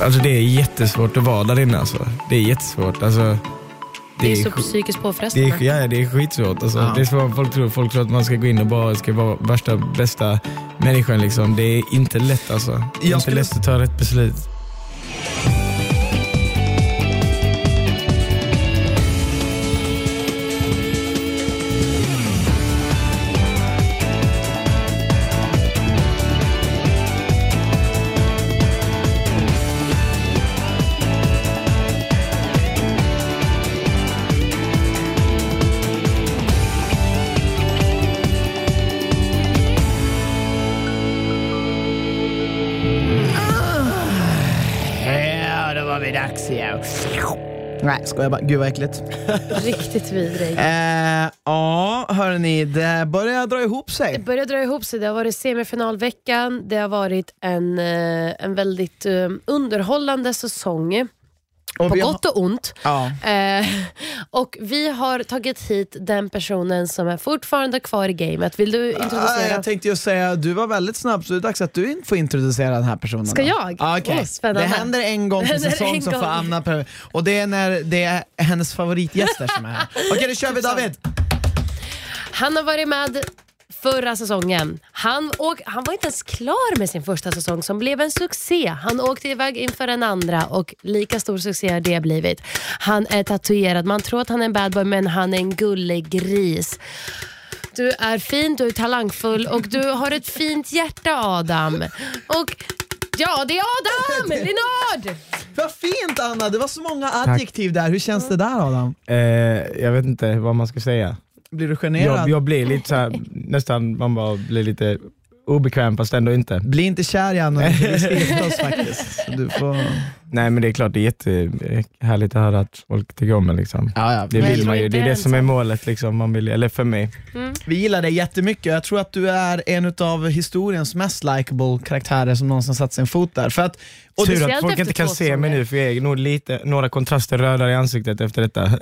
Alltså det är jättesvårt att vara där inne alltså. Det är jättesvårt. Alltså, Det är så sk- psykiskt det påfrestande. är, ja, det är skitsvårt. Alltså. Ja. Det är så folk tror. Folk tror att man ska gå in och bara ska vara värsta bästa människan. Liksom. Det är inte lätt alltså. Det är Jag inte skulle- lätt att ta rätt beslut. Nej, skojar bara. Gud vad äckligt. Riktigt vidrig. Eh, ja, hörni, det börjar dra ihop Det sig. börjar dra ihop sig. Det har varit semifinalveckan. Det har varit en, eh, en väldigt eh, underhållande säsong. Och På gott och ont. Ja. Eh, och vi har tagit hit den personen som är fortfarande kvar i gamet. Vill du Ah, introducera? jag tänkte ju säga, du var väldigt snabb så det är dags att du får introducera den här personen. Ska då. jag? Ja, okej. Åh, spännande. Det händer en gång per säsong så får. Anna pre- Och det är när det är hennes favoritgäster som är här. Okej, då kör vi David. Han har varit med förra säsongen. Han, åk, han var inte ens klar med sin första säsong som blev en succé. Han åkte iväg inför en andra och lika stor succé har det blivit. Han är tatuerad. Man tror att han är en bad boy men han är en gullig gris. Du är fin, du är talangfull och du har ett fint hjärta Adam. Och ja, det är Adam Linard! Vad fint Anna, det var så många adjektiv där. Hur känns det där Adam? Eh, jag vet inte vad man ska säga. Blir du generad? Jag, jag blir lite så här, nästan, man bara blir lite obekväm fast ändå inte. Bli inte kär i Anna, du får skriva oss faktiskt. Du får... Nej men det är klart, det är jättehärligt att höra att folk tycker om en. Liksom. ja, ja. Det Men vill man ju, det är det som är målet, liksom, man vill, eller för mig. Vi gillar dig jättemycket jag tror att du är en av historiens mest likable karaktärer som någonsin satt sin fot där. För att, och Tur att folk inte kan se mig nu för jag är nog lite, några kontraster rödare i ansiktet efter detta.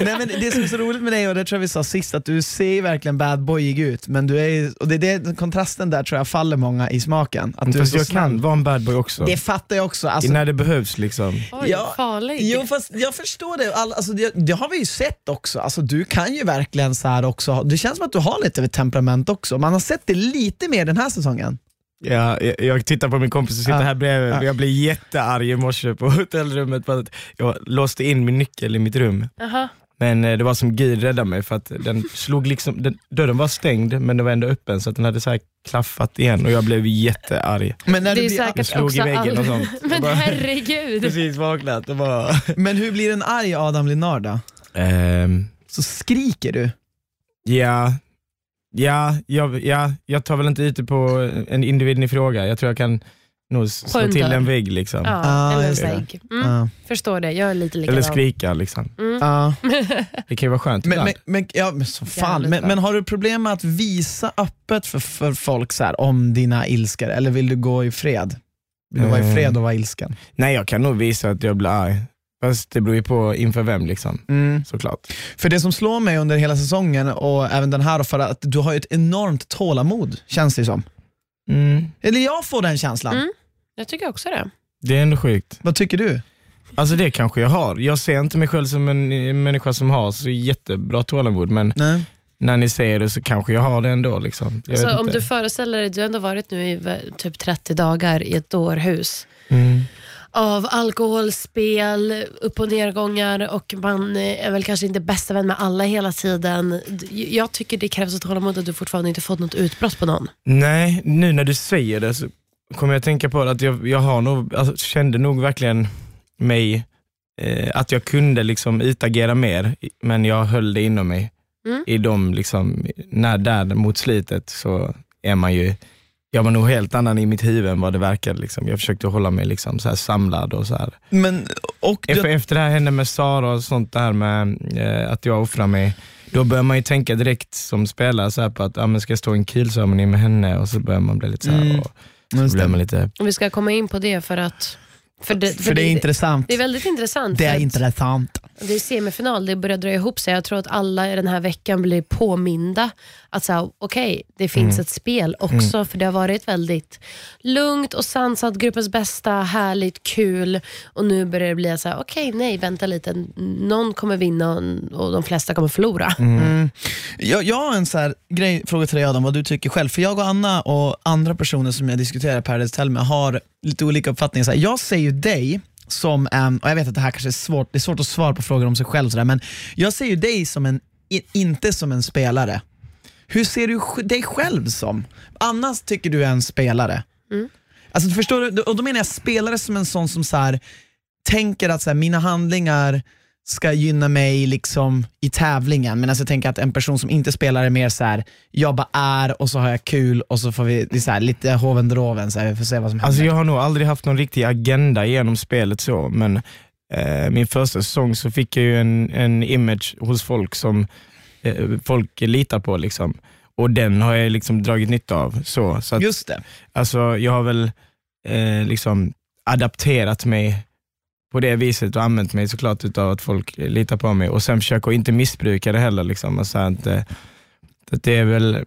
nej, men det som är så roligt med dig, och det tror jag vi sa sist, att du ser verkligen bad boyig ut, men du är, och det är det, kontrasten där tror jag faller många i smaken. Att du är Fast så jag snabb. kan vara en bad boy också. Det fattar jag också. Alltså, När det behövs liksom. Oj, Ja, farlig. Jo fast jag förstår det, All, alltså, det, det har vi ju sett också. Alltså, du kan ju verkligen så här också, det känns som att du har lite av ett temperament också. Man har sett det lite mer den här säsongen. Ja, jag, jag tittar på min kompis som sitter Ja. här bredvid. Ja. Jag blev jättearg i morse på hotellrummet för att jag låste in min nyckel i mitt rum. Aha. Men eh, det var som Gud räddade mig för att den slog liksom, den, dörren var stängd men den var ändå öppen så att den hade så här klaffat igen och jag blev jättearg. Men, när Det du är blir, säkert slog också i väggen och sånt. Men bara- herregud. Precis vaknat och bara... men hur blir en arg Adam Linnard då? Ehm, Så skriker du? ja, ja, jag, ja, jag tar väl inte ute på en individen i fråga. Jag tror jag kan nog slå till dörr. en vägg liksom. Ja, Ah, eller en just det. vägg. Mm, Ja. Förstår det, jag är lite likadan. Eller skrika liksom. Ja. Det kan ju vara skönt Men, ibland. men, men, ja, men, så fan. Jävligt Men, bra. men har du problem med att visa öppet för, för folk så här, om dina ilskor, eller vill du gå i fred? Vill du vara i Eh. fred och vara ilsken? Nej, jag kan nog visa att jag blir arg. Fast det beror ju på inför vem liksom, Mm. såklart. För det som slår mig under hela säsongen och även den här, för att du har ju ett enormt tålamod, känns det som. Mm. Eller jag får den känslan. Jag tycker också det. Det är ändå sjukt. Vad tycker du? Alltså det kanske jag har. Jag ser inte mig själv som en människa som har så jättebra tålamod, men Nej. när ni säger det så kanske jag har det ändå. Liksom. Jag Så vet om inte. du föreställer dig, du har ändå varit nu i typ 30 dagar i ett dårhus Mm. av alkohol, spel, upp och nedgångar och man eh, är väl kanske inte bästa vän med alla hela tiden. Jag tycker det krävs ett tålamod att du fortfarande inte fått något utbrott på någon. Nej, nu när du säger det så kommer jag tänka på att jag, jag har nog, alltså, kände nog verkligen mig, eh, att jag kunde liksom utagera mer, men jag höll det inom mig. Mm. I de, liksom, när där mot slutet så är man ju, jag var nog helt annan i mitt huvud än vad det verkade. Liksom. Jag försökte hålla mig liksom, så här samlad och så här. Men, och Efter, du, efter det här hände med Sara och sånt där med eh, att jag offrar mig, då börjar man ju tänka direkt som spelare så här på att ah, men ska jag stå i en kylceremoni med henne och så börjar man bli lite så här, Mm. och, blir det. man lite, Och vi ska komma in på det för att... För det, för det är intressant. det är väldigt intressant. Det för är intressant. Det är semifinal, det börjar dra ihop sig. Jag tror att alla i den här veckan blir påminda att okej, det finns ett spel också. För det har varit väldigt lugnt och sansat, gruppens bästa, härligt, kul. Och nu börjar det bli så här, okej, nej, vänta lite. Någon kommer vinna och de flesta kommer förlora. Mm. Jag, jag har en så här grej, fråga till dig Adam, vad du tycker själv. För jag och Anna och andra personer som jag diskuterar Paradise Tell med har lite olika uppfattningar. Så här, jag ser ju dig som en, och jag vet att det här kanske är svårt, det är svårt att svara på frågor om sig själv, så där, men jag ser ju dig som en, inte som en spelare. Hur ser du dig själv som? Annars tycker du är en spelare. Alltså, förstår du? Och då menar jag spelare som en sån som så här, tänker att så här, mina handlingar ska gynna mig liksom i tävlingen, men alltså jag tänker att en person som inte spelar är mer så här, jag bara är och så har jag kul och så får vi det är så här, lite hoven droven, så här, vi får se vad som händer. Alltså jag har nog aldrig haft någon riktig agenda genom spelet så, men eh, min första säsong så fick jag ju en, en image hos folk som eh, folk litar på. Liksom. Och den har jag liksom dragit nytta av. Så, så att, Just det. alltså, jag har väl eh, liksom adapterat mig på det viset och använt mig såklart utav att folk litar på mig och sen försöker inte missbruka det heller. Liksom. Alltså att, eh, att det är väl,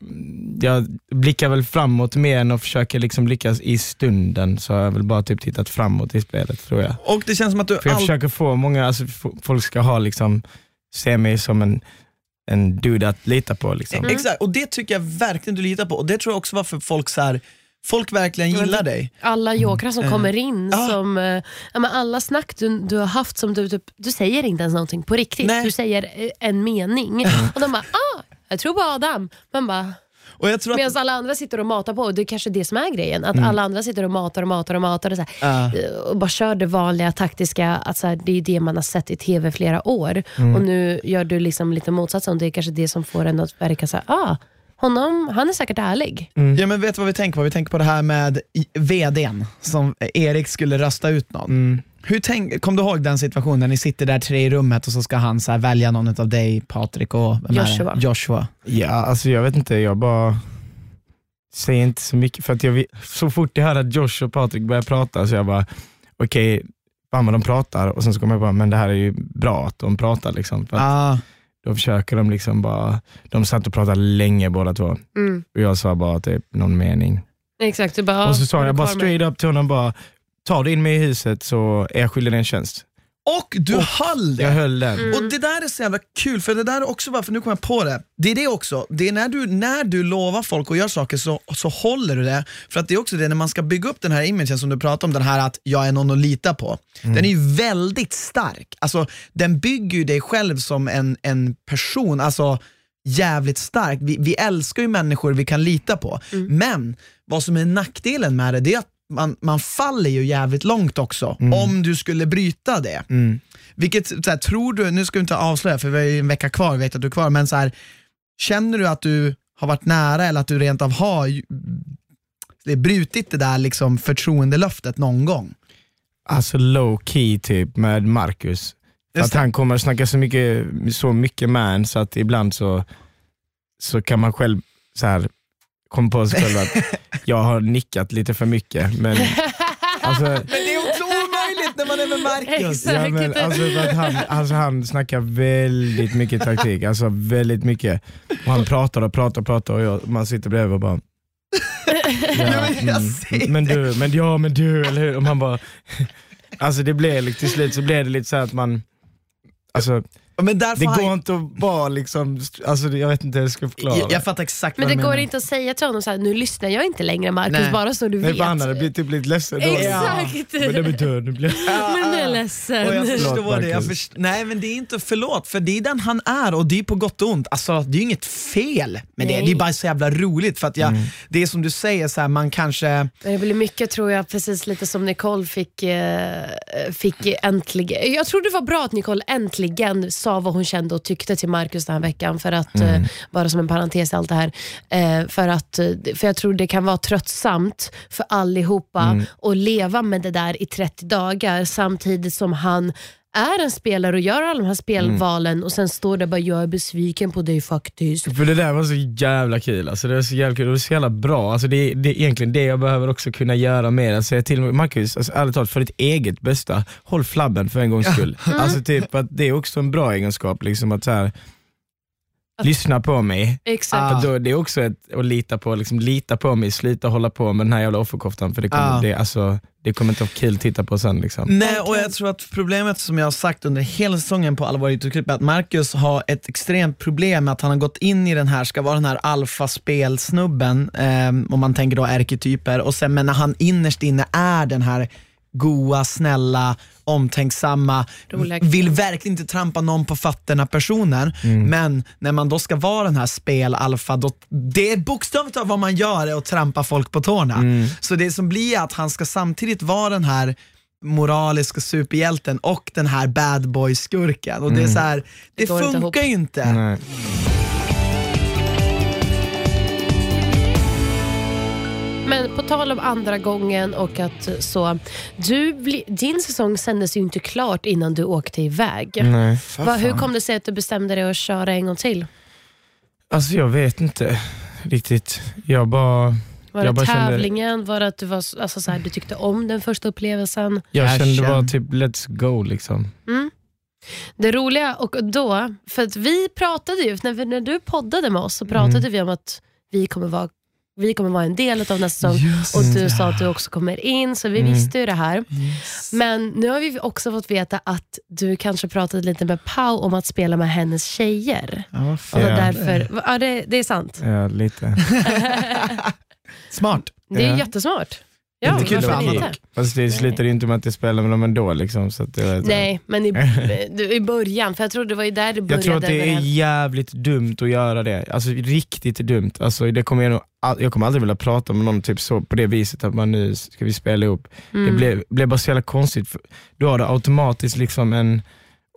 jag blickar väl framåt mer än att försöka liksom lyckas i stunden, så har jag väl bara typ tittat framåt i spelet tror jag. Och det känns som att du För jag all- försöker få många, alltså folk ska ha liksom, se mig som en, en dude att lita på. Liksom. Exakt, och det tycker jag verkligen du litar på. Och det tror jag också varför folk så här, folk verkligen gillar dig. Alla jokrar som kommer in, Ja. som, eh, ja, alla snack du, du har haft, som du, typ, du säger inte ens någonting på riktigt. Nej. Du säger eh, en mening och de bara, ah, jag tror på Adam. Man bara, Och jag tror att, Medan alla andra sitter och matar på. och Det är kanske det som är grejen. Att alla andra sitter och matar och matar och matar. Och, så här, eh, och bara kör det vanliga taktiska. Att så här, det är det man har sett i TV flera år. Och nu gör du liksom lite motsatsen. Det är kanske det som får en att verka så här, ah, honom, han är säkert ärlig. ja, men vet du vad vi tänker på? Vi tänker på det här med VDn, som Erik skulle rösta ut någon. Mm. Hur tänk, kom du ihåg den situationen när ni sitter där tre i rummet och så ska han så här välja någon av dig, Patrik och? Joshua. Joshua. Ja, alltså jag vet inte, jag bara säger inte så mycket för att jag, så fort jag hör att Josh och Patrik börjar prata så jag bara, okej, fan vad de pratar och sen så kommer jag bara, men det här är ju bra att de pratar liksom. För att Ah, Då försöker de liksom bara, de satt och pratade länge båda två Mm. och jag sa bara typ någon mening. Exakt, du bara, och så sa "Ah, jag bara kvar med." straight up till honom bara, ta dig in med i huset så är jag skyldig dig en tjänst. Och du höll det! Jag höll den. Mm. Och det där är så jävla kul, för det där är också varför, nu kommer jag på det. Det är det också, det är när du, när du lovar folk och gör saker så, så håller du det. För att det är också det, när man ska bygga upp den här imagen som du pratar om, den här att jag är någon att lita på. Den är ju väldigt stark. Alltså, den bygger ju dig själv som en, en person, alltså jävligt stark. Vi, vi älskar ju människor vi kan lita på. Men vad som är nackdelen med det, det är att man, man faller ju jävligt långt också, om du skulle bryta det. Mm. Vilket, så här, tror du, nu ska vi inte avslöja för vi har ju en vecka kvar, vet att du är kvar, men så här, känner du att du har varit nära eller att du rent av har det brutit det där liksom förtroendelöftet någon gång? Alltså low key typ med Marcus. Just att det. han kommer att snacka så mycket, så mycket en så att ibland så, så kan man själv så här komma på sig själv att jag har nickat lite för mycket. Men, alltså, Men det är också omöjligt när man är med Marcus. Ja, men, alltså, att han, alltså, han snackar väldigt mycket taktik, alltså väldigt mycket. Och han pratar och pratar och pratar och jag, man sitter bredvid och bara Ja, ser men du, men ja men du, eller hur? Och man bara, alltså det blev till slut så blev det lite så här att man, alltså Men därför det går jag, inte att bara liksom, alltså jag vet inte hur jag ska förklara. jag, jag fattar exakt Men vad det går inte att säga till honom så här, nu lyssnar jag inte längre Marcus, Nej. bara så du Nej vet. för han hade blivit typ lite ledsen då. Exakt. Men det blir död, nu blir Men jag är ledsen. Och jag Förlåt, förstår det, jag först- nej men det är inte förlåt, för det är den han är och det är på gott och ont. Alltså, det är ju inget fel med det, Nej. det är bara så jävla roligt för att jag, det är som du säger, så här, man kanske Men det blir mycket tror jag, precis lite som Nicole fick, eh, fick äntligen. Jag tror det var bra att Nicole äntligen sa vad hon kände och tyckte till Marcus den här veckan. För att, eh, bara som en parentes i allt det här. Eh, för, att, eh, för jag tror det kan vara tröttsamt för allihopa att leva med det där i 30 dagar samtidigt som han är en spelare och gör alla de här spelvalen och sen står där och bara “jag är besviken på dig faktiskt”. För det där var så jävla kul, alltså det var så jävla kul och det är så jävla bra. Alltså det, det är egentligen det jag behöver också kunna göra mer. Alltså jag till och med, Marcus, alltså ärligt talat för ditt eget bästa, håll flabben för en gångs skull. Alltså typ att det är också en bra egenskap, liksom att så här, lyssna på mig. Exakt. För då, det är också ett, att lita på, liksom, lita på mig, sluta hålla på med den här jävla offerkoftan för det kommer, Ja. det, alltså, det kommer inte vara kul att titta på sen. Liksom. Nej, och jag tror att problemet som jag har sagt under hela säsongen på alla våra YouTube-klipp är att Marcus har ett extremt problem med att han har gått in i den här, ska vara den här alfaspelsnubben, eh, om man tänker då arketyper, och sen men när han innerst inne är den här goa, snälla, omtänksamma, Roliga vill verkligen inte trampa någon på fötterna personen, men när man då ska vara den här spel-alfa, då, det är bokstavligt talat vad man gör är att trampa folk på tårna. Så det som blir att han ska samtidigt vara den här moraliska superhjälten och den här bad boy-skurken. Och det är så här, det, inte funkar ihop. ju inte. Nej. Men på tal om andra gången och att så, du bli, din säsong sändes ju inte klart innan du åkte iväg. Nej. Va, hur kom det sig att du bestämde dig att köra en gång till? Alltså jag vet inte riktigt. Jag bara, Var Jag det bara kände- tävlingen? Var det att du, var, alltså, så här, du tyckte om den första upplevelsen? jag kände bara typ let's go liksom. Mm. Det roliga, och då, för att vi pratade ju, när, vi, när du poddade med oss så pratade Mm. vi om att vi kommer vara vi kommer vara en del av nästa säsong Just och du det. sa att du också kommer in, så vi Mm. visste ju det här. Yes. Men nu har vi också fått veta att du kanske pratade lite med Pau om att spela med hennes tjejer. Ja, Och därför, ja, det, det är sant. Ja, lite. Smart. Det är Ja. jättesmart. Ja, Inte kul för inte? Fast det slutade ju inte med att jag spelade med dem ändå. Liksom, så att det var, Nej, men i, i början, för jag tror det var ju där det började. Jag tror att det är jävligt dumt att göra det. Alltså riktigt dumt. Alltså, det kommer jag, nog, jag kommer aldrig vilja prata med någon typ så, på det viset att man nu ska vi spela ihop. Mm. Det blev, blev bara så jävla konstigt. Då har du automatiskt liksom en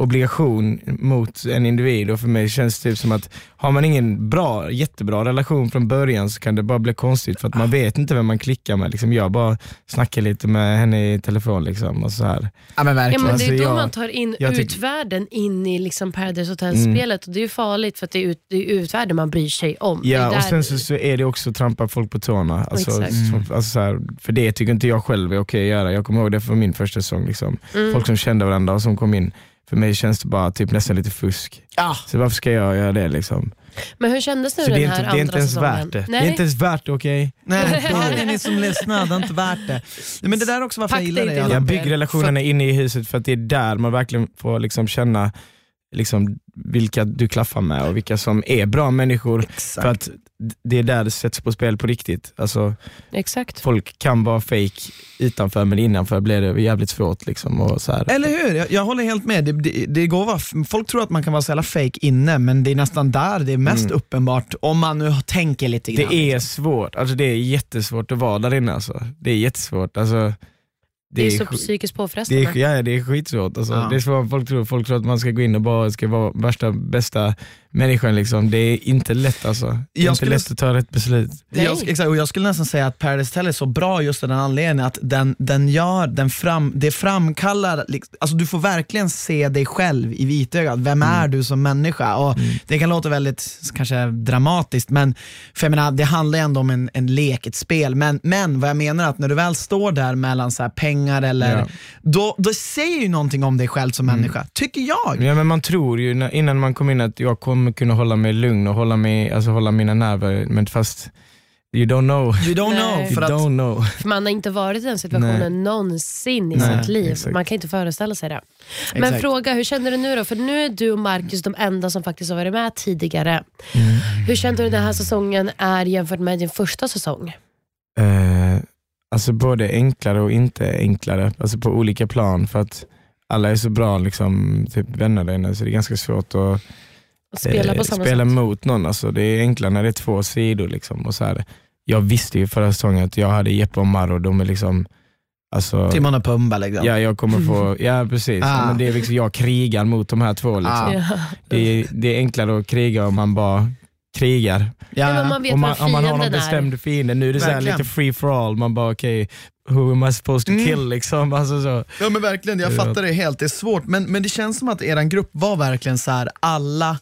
obligation mot en individ och för mig känns det typ som att har man ingen bra, jättebra relation från början så kan det bara bli konstigt för att man vet inte vem man klickar med. Liksom jag bara snackar lite med henne i telefon liksom och så här. Ja men Ja, verkligen. men det är Alltså, då jag- man tar in utvärlden in i liksom Paradise Hotel-spelet och det är ju farligt för att det är, ut, det är utvärlden man bryr sig om. Ja, och sen så, så är det också att trampa folk på tårna. Alltså, så, alltså, så här, för det tycker inte jag själv är okej att göra. Jag kommer ihåg det från min första säsong. Liksom. Mm. Folk som kände varandra och som kom in. För mig känns det bara typ nästan lite fusk. Ja. Så varför ska jag göra det? Liksom? Men hur kändes det Så den här inte, det är andra inte ens säsongen? värt det. Nej. Det är inte ens värt det, okej? Nej, det är ni som lyssnar, det är inte värt det. Men det där är också varför Pack jag gillar det. Jag bygger relationerna inne i huset för att det är där man verkligen får liksom känna liksom, vilka du klaffar med och vilka som är bra människor. Exakt. För att det är där det sätts på spel på riktigt. Alltså, Exakt. folk kan vara fake utanför men innanför blir det jävligt svårt. Liksom, och så här. Eller hur? Jag, jag håller helt med. Det, det, det går vara, folk tror att man kan vara så jävla fake inne, men det är nästan där det är mest Mm. uppenbart, om man nu tänker lite grann. Det är svårt, alltså det är jättesvårt att vara där inne. Alltså. Det är jättesvårt. Alltså, Det är så sk- psykiskt det påfrestande. är, ja, det är skitsvårt. Alltså. Ja. Det är svårt folk tror. Folk tror att man ska gå in och bara ska vara värsta bästa människan. Liksom. Det är inte lätt alltså. Det är Jag inte skulle- lätt att ta rätt beslut. Jag, exakt, och jag skulle nästan säga att Paradise Hotel är så bra just av den anledningen att den, den gör, den fram, det framkallar, liksom- alltså du får verkligen se dig själv i vitögat. Vem är du som människa? Och Det kan låta väldigt kanske dramatiskt, men för jag menar, det handlar ju ändå om en, en lek, ett spel. Men, men vad jag menar är att när du väl står där mellan så här pengar eller, Ja. då, då säger ju någonting om dig själv som människa, tycker jag. Ja, men man tror ju innan man kom in att jag kommer kunna hålla mig lugn och hålla, mig, alltså hålla mina nerver, men fast you don't know. You don't Nej. know. You För att, don't know. För man har inte varit i den situationen Nej. någonsin i Nej, sitt liv. exakt. Man kan inte föreställa sig det. Men Exakt. fråga, hur känner du nu då? För nu är du och Marcus de enda som faktiskt har varit med tidigare. Mm. Hur kände du den här säsongen är jämfört med din första säsong? Eh, alltså både enklare och inte enklare, alltså på olika plan för att alla är så bra liksom, typ vänner där inne så det är ganska svårt att Att spela på eh, spela mot någon. Alltså, det är enklare när det är två sidor. Liksom, och så här. Jag visste ju förra säsongen att jag hade Jeppe och Maro, de är liksom alltså, Timon och Pumba liksom. Ja, jag kommer få, ja precis. Ah. Ja, men det är liksom, jag krigar mot de här två. Liksom. Ah. Det, är, det är enklare att kriga om man bara krigar. Ja, men man vet om, man, om man har någon är. bestämd fiende. Nu är det så lite free for all. Man bara okej, who am I supposed to Mm. kill liksom. Alltså så. Ja men verkligen, jag fattar det helt. Det är svårt, men, men det känns som att er grupp var verkligen så här alla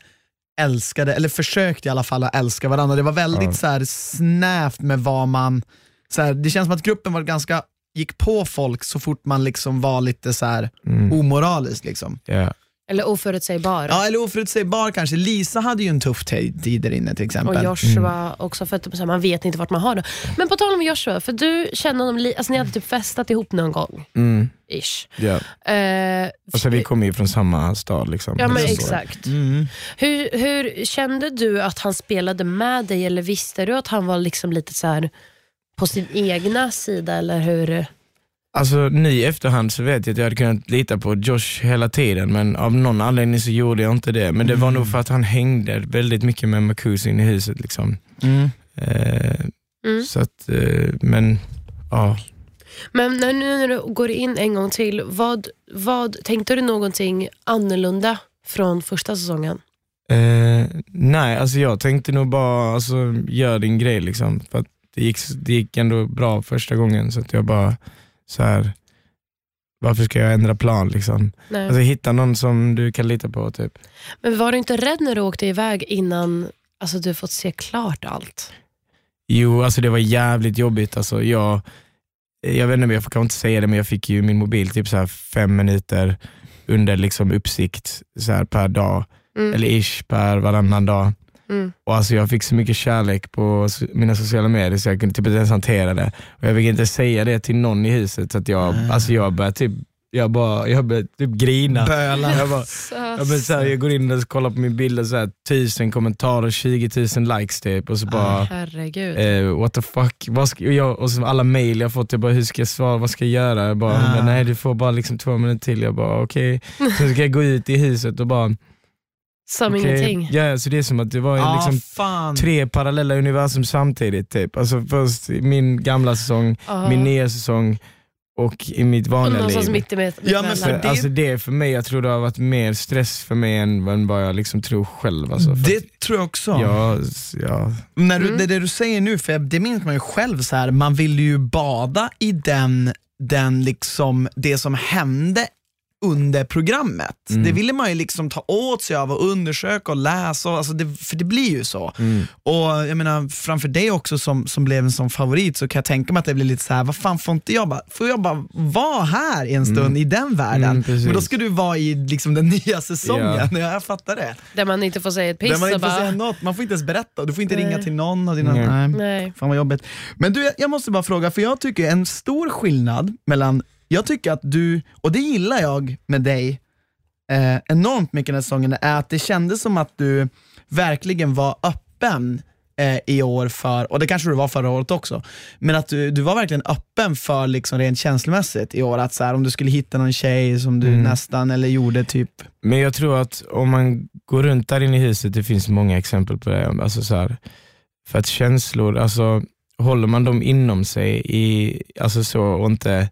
älskade, eller försökte i alla fall att älska varandra. Det var väldigt Ja. så här snävt med vad man, så här, det känns som att gruppen var ganska, gick på folk så fort man liksom var lite så här Mm. omoralisk. Liksom. Ja. Eller oförutsägbar. Ja, eller oförutsägbar kanske. Lisa hade ju en tuff tid där inne till exempel. Och Joshua också, för att här, man vet inte vart man har det. Men på tal om Joshua, för du känner honom, alltså ni hade typ festat ihop någon gång. Mm. Ish. Ja. Eh, Alltså, vi kommer ju från samma stad. Liksom. ja men exakt. Mm. Hur, hur kände du att han spelade med dig eller visste du att han var liksom lite så här på sin egna sida eller hur? Alltså nu i efterhand så vet jag att jag hade kunnat lita på Josh hela tiden men av någon anledning så gjorde jag inte det. Men det var nog för att han hängde väldigt mycket med Makusin i huset. Liksom. Mm. Eh, Mm. Så att, eh, men ja. Men när, nu när du går in en gång till, vad, vad tänkte du någonting annorlunda från första säsongen? Eh, nej, alltså jag tänkte nog bara, alltså, gör din grej liksom. För att det, gick, det gick ändå bra första gången så att jag bara, så här. varför ska jag ändra plan liksom? Nej. Alltså hitta någon som du kan lita på typ. Men var du inte rädd när du åkte iväg innan alltså, du fått se klart allt? Jo, alltså det var jävligt jobbigt. Alltså, jag, jag vet inte, jag kan inte säga det, men jag fick ju min mobil typ så här fem minuter under liksom uppsikt så här per dag, Mm. eller ish per varannan dag. Mm. Och alltså jag fick så mycket kärlek på mina sociala medier så jag kunde typ inte ens hantera det. Och jag fick inte säga det till någon i huset så att jag, Ah. alltså jag började typ, jag bara, jag började typ grina. Böla. Jag, bara, jag, bara, så här, jag går in och kollar på min bild och så här, tusen kommentarer, 20 000 likes typ och så bara Herregud. Eh, what the fuck, vad ska, jag, och så alla mail jag fått, jag bara hur ska jag svara, vad ska jag göra? Jag bara, Ah. men nej du får bara liksom två minuter till. Jag bara okej, sen ska jag gå ut i huset och bara Som okej. ingenting. Ja, så det är som att det var Ah, liksom fan. tre parallella universum samtidigt. Typ. Alltså först min gamla säsong, Ja. min nya säsong och i mitt vanliga någonstans liv. mitt emellan. Ja, men För, det- alltså det för mig, jag tror det har varit mer stress för mig än, än vad jag liksom tror själv. Alltså, Det tror jag också. jag, ja, När du, Mm. det, det du säger nu, för det minns man ju själv, så här, man vill ju bada i den, den liksom, det som hände under programmet. Mm. Det ville man ju liksom ta åt sig av och undersöka och läsa, och, alltså det, för det blir ju så. mm. Och jag menar, framför dig också som, som blev en sån favorit så kan jag tänka mig att det blir lite så här, vad fan får inte jag bara, får jag bara vara här en stund Mm. i den världen? Mm. Men då ska du vara i liksom den nya säsongen, ja. jag fattar det. Där man inte får säga ett piss Där man och inte får bara... säga något, man får inte ens berätta, du får inte Nej. ringa till någon av dina... Nej. Nej. Nej. Fan vad jobbigt. Men du, jag måste bara fråga, för jag tycker en stor skillnad mellan, jag tycker att du, och det gillar jag med dig eh, enormt mycket den här säsongen, är att det kändes som att du verkligen var öppen eh, i år för, och det kanske du var förra året också, men att du, du var verkligen öppen för liksom rent känslomässigt i år, att så här, om du skulle hitta någon tjej som du Mm. nästan, eller gjorde typ, Men jag tror att om man går runt där inne i huset, det finns många exempel på det. Alltså så här, för att känslor, alltså, håller man dem inom sig i, alltså så, och inte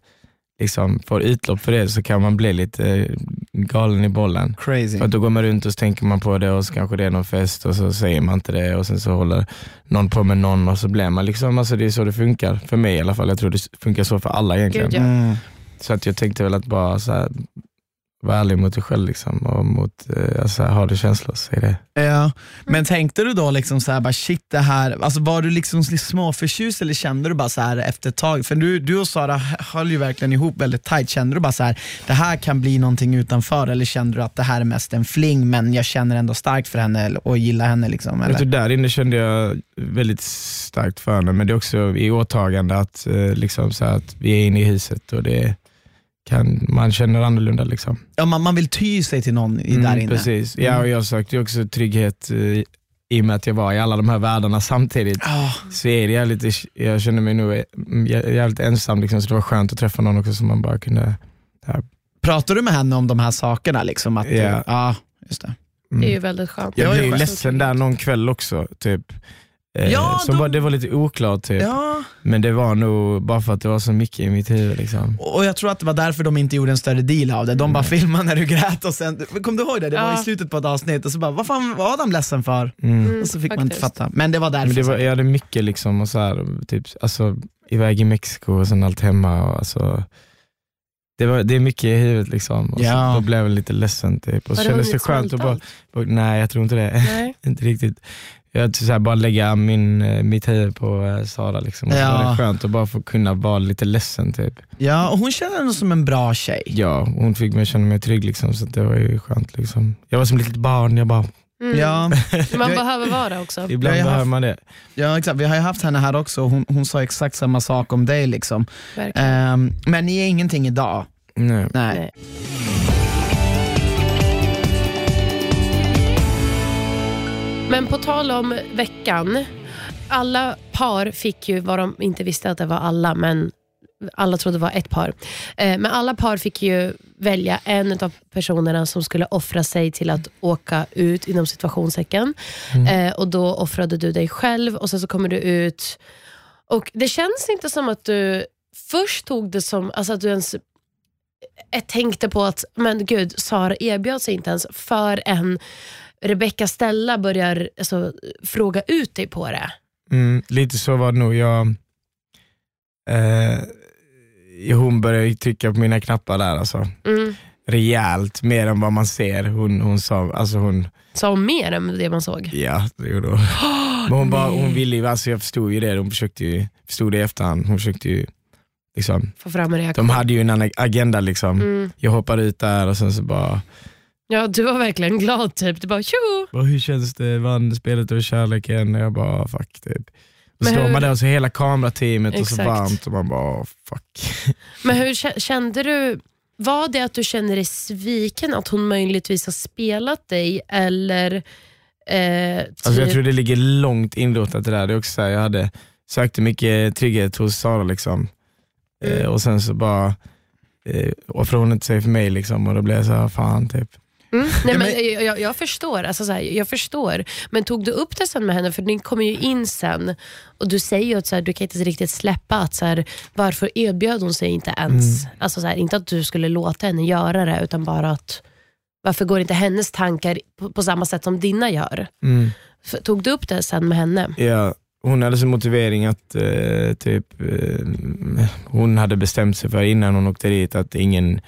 liksom, får utlopp för det så kan man bli lite eh, galen i bollen. crazy. För att då går man runt och så tänker man på det och så kanske det är någon fest och så säger man inte det och sen så håller någon på med någon och så blir man liksom, alltså det är så det funkar. För mig i alla fall, jag tror det funkar så för alla egentligen. Gud, ja. Mm. Så att jag tänkte väl att bara så här, vara ärlig mot dig själv liksom, och mot, eh, alltså, har du känslor, säg det. Ja, men tänkte du då liksom så här, bara shit det här, alltså var du liksom småförtjust eller kände du bara så här efter ett tag, för du, du och Sara höll ju verkligen ihop väldigt tight, kände du bara så här, det här kan bli någonting utanför eller kände du att det här är mest en fling men jag känner ändå starkt för henne eller- och gillar henne liksom? Vet du, Eller? där inne kände jag väldigt starkt för henne, men det är också i åtagande att, eh, liksom, så här, att vi är inne i huset och det kan, man känner annorlunda. Liksom. Ja, man, man vill ty sig till någon i där Mm, inne. Precis. Ja, Mm. och jag sökte också trygghet eh, i och med att jag var i alla de här världarna samtidigt. Ja, Så är det jävligt, jag kände mig nog jä- jävligt ensam, liksom, så det var skönt att träffa någon också som man bara kunde Pratar du med henne om de här sakerna? Liksom, att, Ja. ja, just det. mm. Det är ju väldigt skönt. Jag Ja, blev ledsen där någon kväll också. Typ. Eh, Ja, som de- var, det var lite oklart, typ. Ja. men det var nog bara för att det var så mycket i mitt huvud. Liksom. Och jag tror att det var därför de inte gjorde en större deal av det. De bara filmade när du grät och sen, kom du ihåg det? Det var Ja. i slutet på ett avsnitt och så bara, vad fan var Adam ledsen för? Mm. Mm, Och så fick man inte faktiskt. fatta. Men det var därför. Men det var, jag hade mycket liksom, och så här, typ, alltså, iväg i Mexiko och sen allt hemma. Och alltså, det, var, det är mycket i huvudet liksom. Och Ja. så, då blev jag lite ledsen typ. Och så kändes det skönt att bara, bara, nej jag tror inte det. Nej. inte riktigt. Jag så här, bara lägga min, eh, mitt huvud på eh, Sara liksom. Och så Ja. var det skönt att bara få kunna vara lite ledsen typ. Ja, och hon känner ändå som en bra tjej. Ja, hon fick mig att känna mig trygg liksom, så det var ju skönt. Liksom. Jag var som ett litet barn, jag bara, Mm. Ja, Man behöver vara också. ibland behöver haft- man det. ja, exakt. Vi har ju haft henne här också hon, hon sa exakt samma sak om dig. Liksom. Ehm, men ni är ingenting idag. Nej. Nej. Nej. Men på tal om veckan. Alla par fick ju, vad de inte visste att det var alla, men alla trodde var ett par. Eh, men alla par fick ju välja en av personerna som skulle offra sig till att åka ut inom situationstecken. Eh, och då offrade du dig själv och sen så kommer du ut. Och Det känns inte som att du först tog det som, alltså att du ens eh, tänkte på att, men gud, Sara erbjöd sig inte ens förrän Rebecca Stella börjar alltså, fråga ut dig på det. Mm, lite så var det nog. Jag, eh, hon började trycka på mina knappar där alltså. Mm. Rejält, mer än vad man ser. Hon, hon sa, alltså hon, Sa hon mer än det man såg? ja det gjorde hon. Men hon, bara, hon ville ju, alltså jag förstod ju det, hon försökte ju, förstod det i efterhand. Hon försökte ju, liksom, Få fram en reaktion. de hade ju en annan agenda liksom. Mm. Jag hoppade ut där och sen så bara, Ja, du var verkligen glad typ. Du bara tjo! hur känns det, vann spelet över kärleken? Jag bara fuck typ. Och Men så står hur- man där och så hela kamerateamet och så Exakt. varmt och man bara fuck. Men hur kä- kände du, var det att du kände dig sviken att hon möjligtvis har spelat dig eller eh, typ, Alltså jag tror det ligger långt inrotat det där. Det är också så här, jag hade sökte mycket trygghet hos Sara liksom. Mm. Eh, och sen så bara eh, offrade hon inte sig för mig liksom, och då blev jag så här, fan typ. Mm. Nej, men jag, jag, förstår. Alltså, så här, jag förstår. Men tog du upp det sen med henne? För ni kommer ju in sen och du säger ju att så här, du kan inte riktigt släppa att så här, varför erbjöd hon sig inte ens? Mm. Alltså, så inte att du skulle låta henne göra det utan bara att varför går inte hennes tankar på, på samma sätt som dina gör? Mm. Tog du upp det sen med henne? Ja, hon hade som motivering att eh, typ, eh, hon hade bestämt sig för innan hon åkte dit att ingen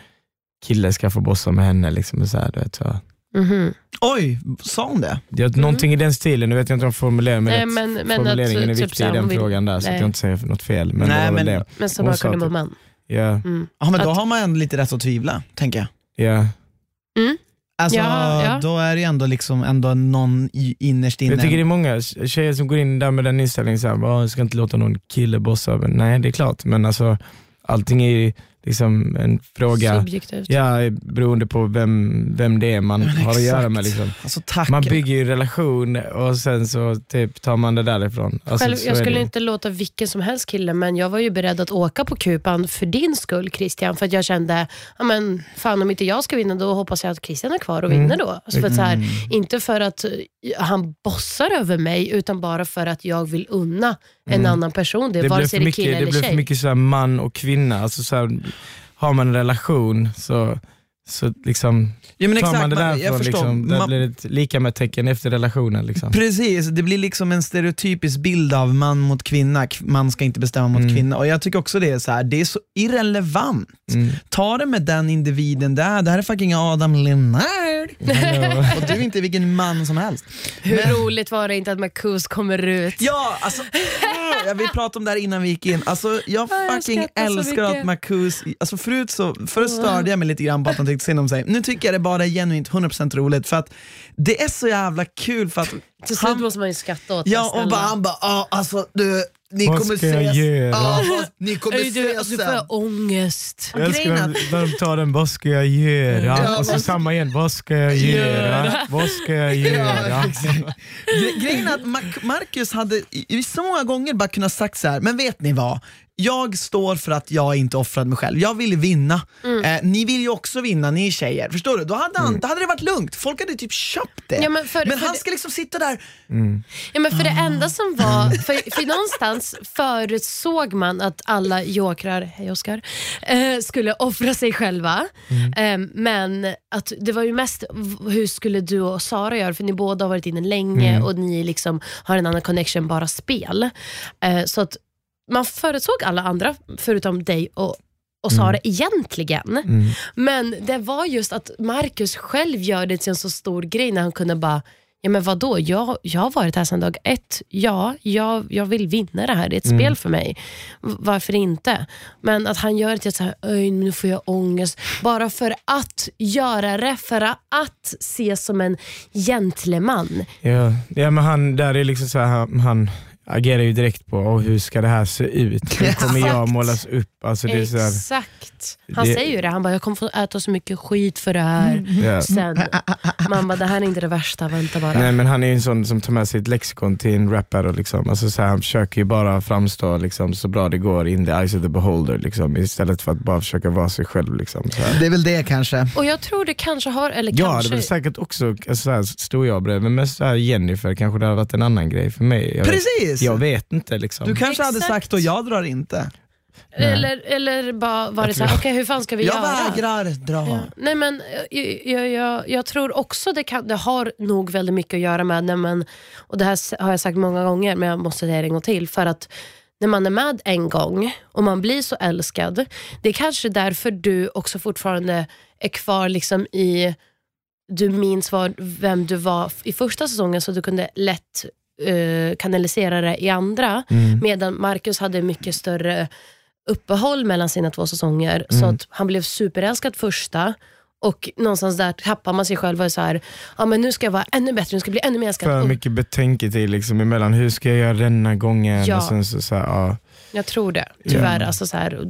kille ska få bossa med henne. Liksom, och så här, du vet, så. Mhm. Oj, sa hon det? Det är Någonting i den stilen, nu vet jag inte om formulerar mig Nej, men- men Formuleringen att, är typ viktig här, i den vill- frågan där, så att nej. jag inte säger något fel. Men Nej, men- det. Men så sa kunde typ- man. Ja, Mm. Ja, men då Att- har man ändå lite rätt att tvivla, tänker jag. ja. Mm. Alltså, Ja, ja. Då är det ju ändå, liksom ändå någon innerst inne. Jag tycker det är många tjejer som går in där med den inställningen, så här, "Åh, jag ska inte låta någon kille bossa. Men nej, det är klart, men alltså, allting är ju liksom en fråga, Subjektivt. ja, beroende på vem, vem det är man Men har att göra med. Liksom. Alltså, tack. Man bygger ju relation och sen så typ tar man det därifrån. Alltså, Själv, så jag skulle inte låta vilken som helst kille, men jag var ju beredd att åka på kupan för din skull Christian. För att jag kände, ja, men, fan om inte jag ska vinna, då hoppas jag att Christian är kvar och Mm. vinner då. Alltså för att, så här, Mm. inte för att eh, han bossar över mig, utan bara för att jag vill unna en Mm. annan person det, det vare sig för det är mycket, kille det eller blev för tjej. mycket så här man och kvinna. Alltså så här, har man en relation så, så liksom, ja, men tar man det därifrån, jag förstår. liksom, där Man- blir det lika med tecken efter relationen. Liksom. Precis, det blir liksom en stereotypisk bild av man mot kvinna, man ska inte bestämma mot Mm. kvinna. Och Jag tycker också det är så här, det är så irrelevant. Mm. Ta det med den individen där, det här är fucking Adam Lennart. Och du är inte vilken man som helst. Hur Men- roligt var det inte att Marcus kommer ut? Ja, alltså, åh, jag vill prata om det här innan vi gick in. Alltså, jag Ja, jag fucking så älskar att Marcus, alltså förut så, först störde jag mig lite grann på att han tyckte synd om sig. Nu tycker jag det bara är genuint 100% roligt för att det är så jävla kul för att Till slut måste man ju skratta åt Ja, och bara, han bara, ah, alltså du, ni Vad kommer ska jag ses. göra? Ja, ni kommer Oj, du, ses alltså, nu får sen. jag ångest. Jag älskar Grejen när, när de tar den, vad ska jag göra? Ja, och så samma igen, vad ska jag göra? Vad ska jag göra? Gre- Grejen är att Mar- Marcus hade så många gånger bara kunnat sagt så här, men vet ni vad? Jag står för att jag inte offrade mig själv. Jag vill vinna. Mm. Eh, ni vill ju också vinna, ni tjejer. Förstår du? Då hade, han, då hade det varit lugnt. Folk hade typ köpt det. Ja, men för- för han det- ska liksom sitta där. Ja, men för det Ah. enda som var, för, för någonstans förutsåg man att alla jokrar, hej Oskar, eh, skulle offra sig själva. Mm. Eh, men att det var ju mest, hur skulle du och Sara göra? För ni båda har varit inne länge Mm. och ni liksom har en annan connection, bara spel. Eh, så att man förutsåg alla andra förutom dig och, och Sara egentligen. Mm. Men det var just att Marcus själv gör det till en så stor grej när han kunde bara Ja men vadå, jag, jag har varit här sedan dag ett. Ja, jag, jag vill vinna det här. Det är ett Mm. spel för mig. Varför inte? Men att han gör det till att så här, "Oj, nu får jag ångest. Bara för att göra det, för att ses som en gentleman. Ja, ja men han, där är liksom så här, han agerar ju direkt på oh, hur ska det här se ut? Hur kommer jag målas upp? Alltså, det är så här, Exakt. Han det- säger ju det. Han bara, jag kommer få äta så mycket skit för det här. ja. Sen, man bara, det här är inte det värsta, vänta bara. Nej men han är ju en sån som tar med sig ett lexikon till en rappare. Liksom. Alltså, så här, han försöker ju bara framstå liksom, så bra det går in the eyes of the beholder. Liksom, istället för att bara försöka vara sig själv. Liksom, så här. Det är väl det kanske. Och jag tror det kanske har, eller Jag hade kanske... väl säkert också, alltså, så här, stod jag bredvid, men med så här Jennifer kanske det hade varit en annan grej för mig. Jag vet, Precis! Jag vet inte. Liksom. Du kanske hade Exakt. sagt och jag drar inte. Eller, eller bara var det så här, okej hur fan ska vi Jag göra? vägrar dra. Ja. Nej men jag, jag, jag, jag tror också det, kan, det har nog väldigt mycket att göra med när man, och det här har jag sagt många gånger men jag måste säga det en gång till, för att när man är med en gång och man blir så älskad, det är kanske därför du också fortfarande är kvar liksom i, du minns vad, vem du var i första säsongen så du kunde lätt eh, kanalisera det i andra. Mm. Medan Marcus hade mycket större uppehåll mellan sina två säsonger. Så Mm. att han blev superälskad första och någonstans där tappar man sig själv och är så här, ja men nu ska jag vara ännu bättre, nu ska jag bli ännu mer älskad. För mycket betänketid liksom, emellan, hur ska jag göra denna gången? Ja. Och sen så, så här, ja. Jag tror det, tyvärr. Alltså så här,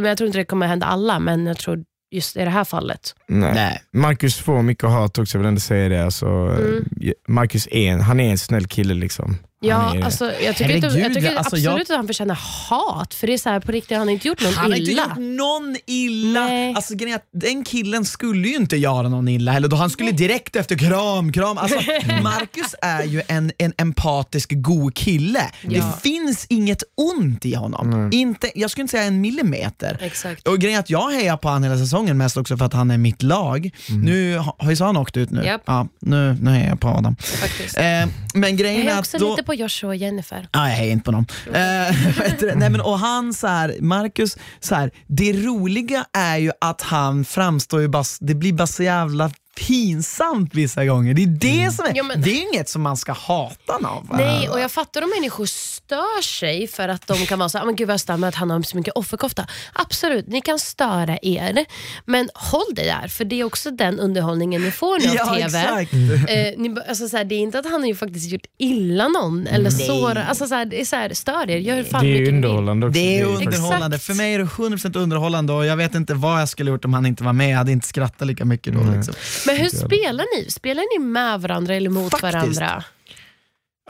men jag tror inte det kommer hända alla, men jag tror just i det här fallet. Nej. Nej. Marcus får mycket hat också, jag vill ändå säga det. Alltså, Mm. Marcus är en, han är en snäll kille. Liksom. Ja, alltså, jag tycker, inte, jag tycker alltså, absolut att han förtjänar hat, för det är så här, på riktigt, han har inte gjort någon Han har inte illa. gjort någon illa. Nej. Alltså, grejen är att den killen skulle ju inte göra någon illa heller. Då han skulle direkt efter kram, kram. Alltså, Marcus är ju en, en empatisk, god kille. Ja. Det finns inget ont i honom. Inte, jag skulle inte säga en millimeter. Exakt. Och grejen är att jag hejar på han hela säsongen mest också för att han är mitt lag. Nu har har ju han åkt ut nu. Japp. Ja, nu, nu hejar jag på Adam. Faktiskt. Eh, men Jag grejen är är att då på Joshua och Jennifer. Ja, jag hejar inte på någon. Eh. Nej, men, och han, så här, Marcus, så här, det roliga är ju att han framstår ju bara, det blir bara så jävla pinsamt vissa gånger. Det är det som är, Ja, men- det är inget som man ska hata någon. Nej, och jag fattar om människor stör sig för att de kan vara så "Ah, men gud vad jag stör mig att han har så mycket offerkofta. Absolut, ni kan störa er, men håll dig där, för det är också den underhållningen ni får nu av Ja, TV. exakt. Eh, ni, alltså, så här, det är inte att han har ju faktiskt gjort illa någon eller såra. Alltså, så här, det är så här, stör er, gör fan det är underhållande också. Det är underhållande. Exakt. För mig är det 100% underhållande och jag vet inte vad jag skulle gjort om han inte var med. Jag hade inte skrattat lika mycket då. Liksom. Men hur spelar ni? Spelar ni med varandra eller mot Faktiskt. varandra?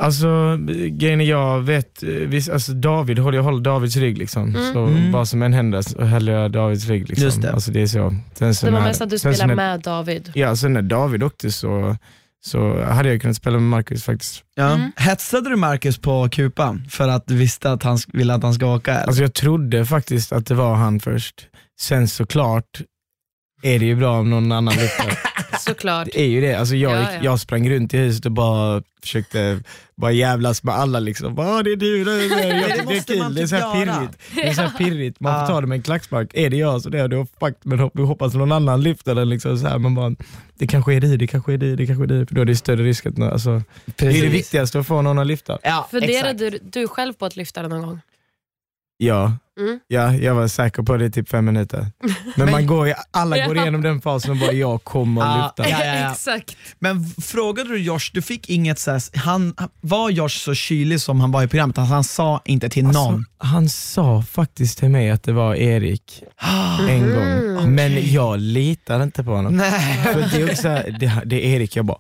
Alltså grejen är jag vet, eh, visst, alltså, David, håller- jag håller Davids rygg liksom. Så Mm. vad som än händer så håller jag Davids rygg. Liksom. Just det. Alltså, det är så. Sen så Det var när- mest att du spelar när- med David. Ja, sen när David åkte så, så hade jag kunnat spela med Marcus faktiskt. Ja. Mm. Hetsade du Marcus på kupan för att du visste att han ville att han ska åka? Eller? Alltså jag trodde faktiskt att det var han först. Sen såklart är det ju bra om någon annan lyfter. Såklart. Det är ju det. Alltså jag, Ja, ja. jag sprang runt i huset och bara försökte bara jävlas med alla. Liksom. Bara, "Ah, det är du, det är du. Jag det tycker det är kul. Det är typ så här göra. pirrigt. Det är så här pirrigt. Man Ja. får ta det med en klackspark. Är det jag så det är det. Fuck, men vi hoppas någon annan lyfter den. Liksom, så här. Man bara, det kanske är du, det kanske är du, det kanske är du. För då är det större risk att alltså, det är det viktigaste att få någon att lyfta. Ja, Funderade du, du själv på att lyfta den någon gång? Ja. Mm. Ja, jag var säker på det i typ fem minuter. Men, man går, alla går igenom den fasen och bara jag kommer att Ja, lyfta. ja, ja, ja. Exakt. Men frågade du Josh, du fick inget så här, han, var Josh så kylig som han var i programmet? Alltså, han sa inte till någon? Alltså, han sa faktiskt till mig att det var Erik en gång, men jag litar inte på honom. Nej. För det, är också, det, det är Erik, jag bara,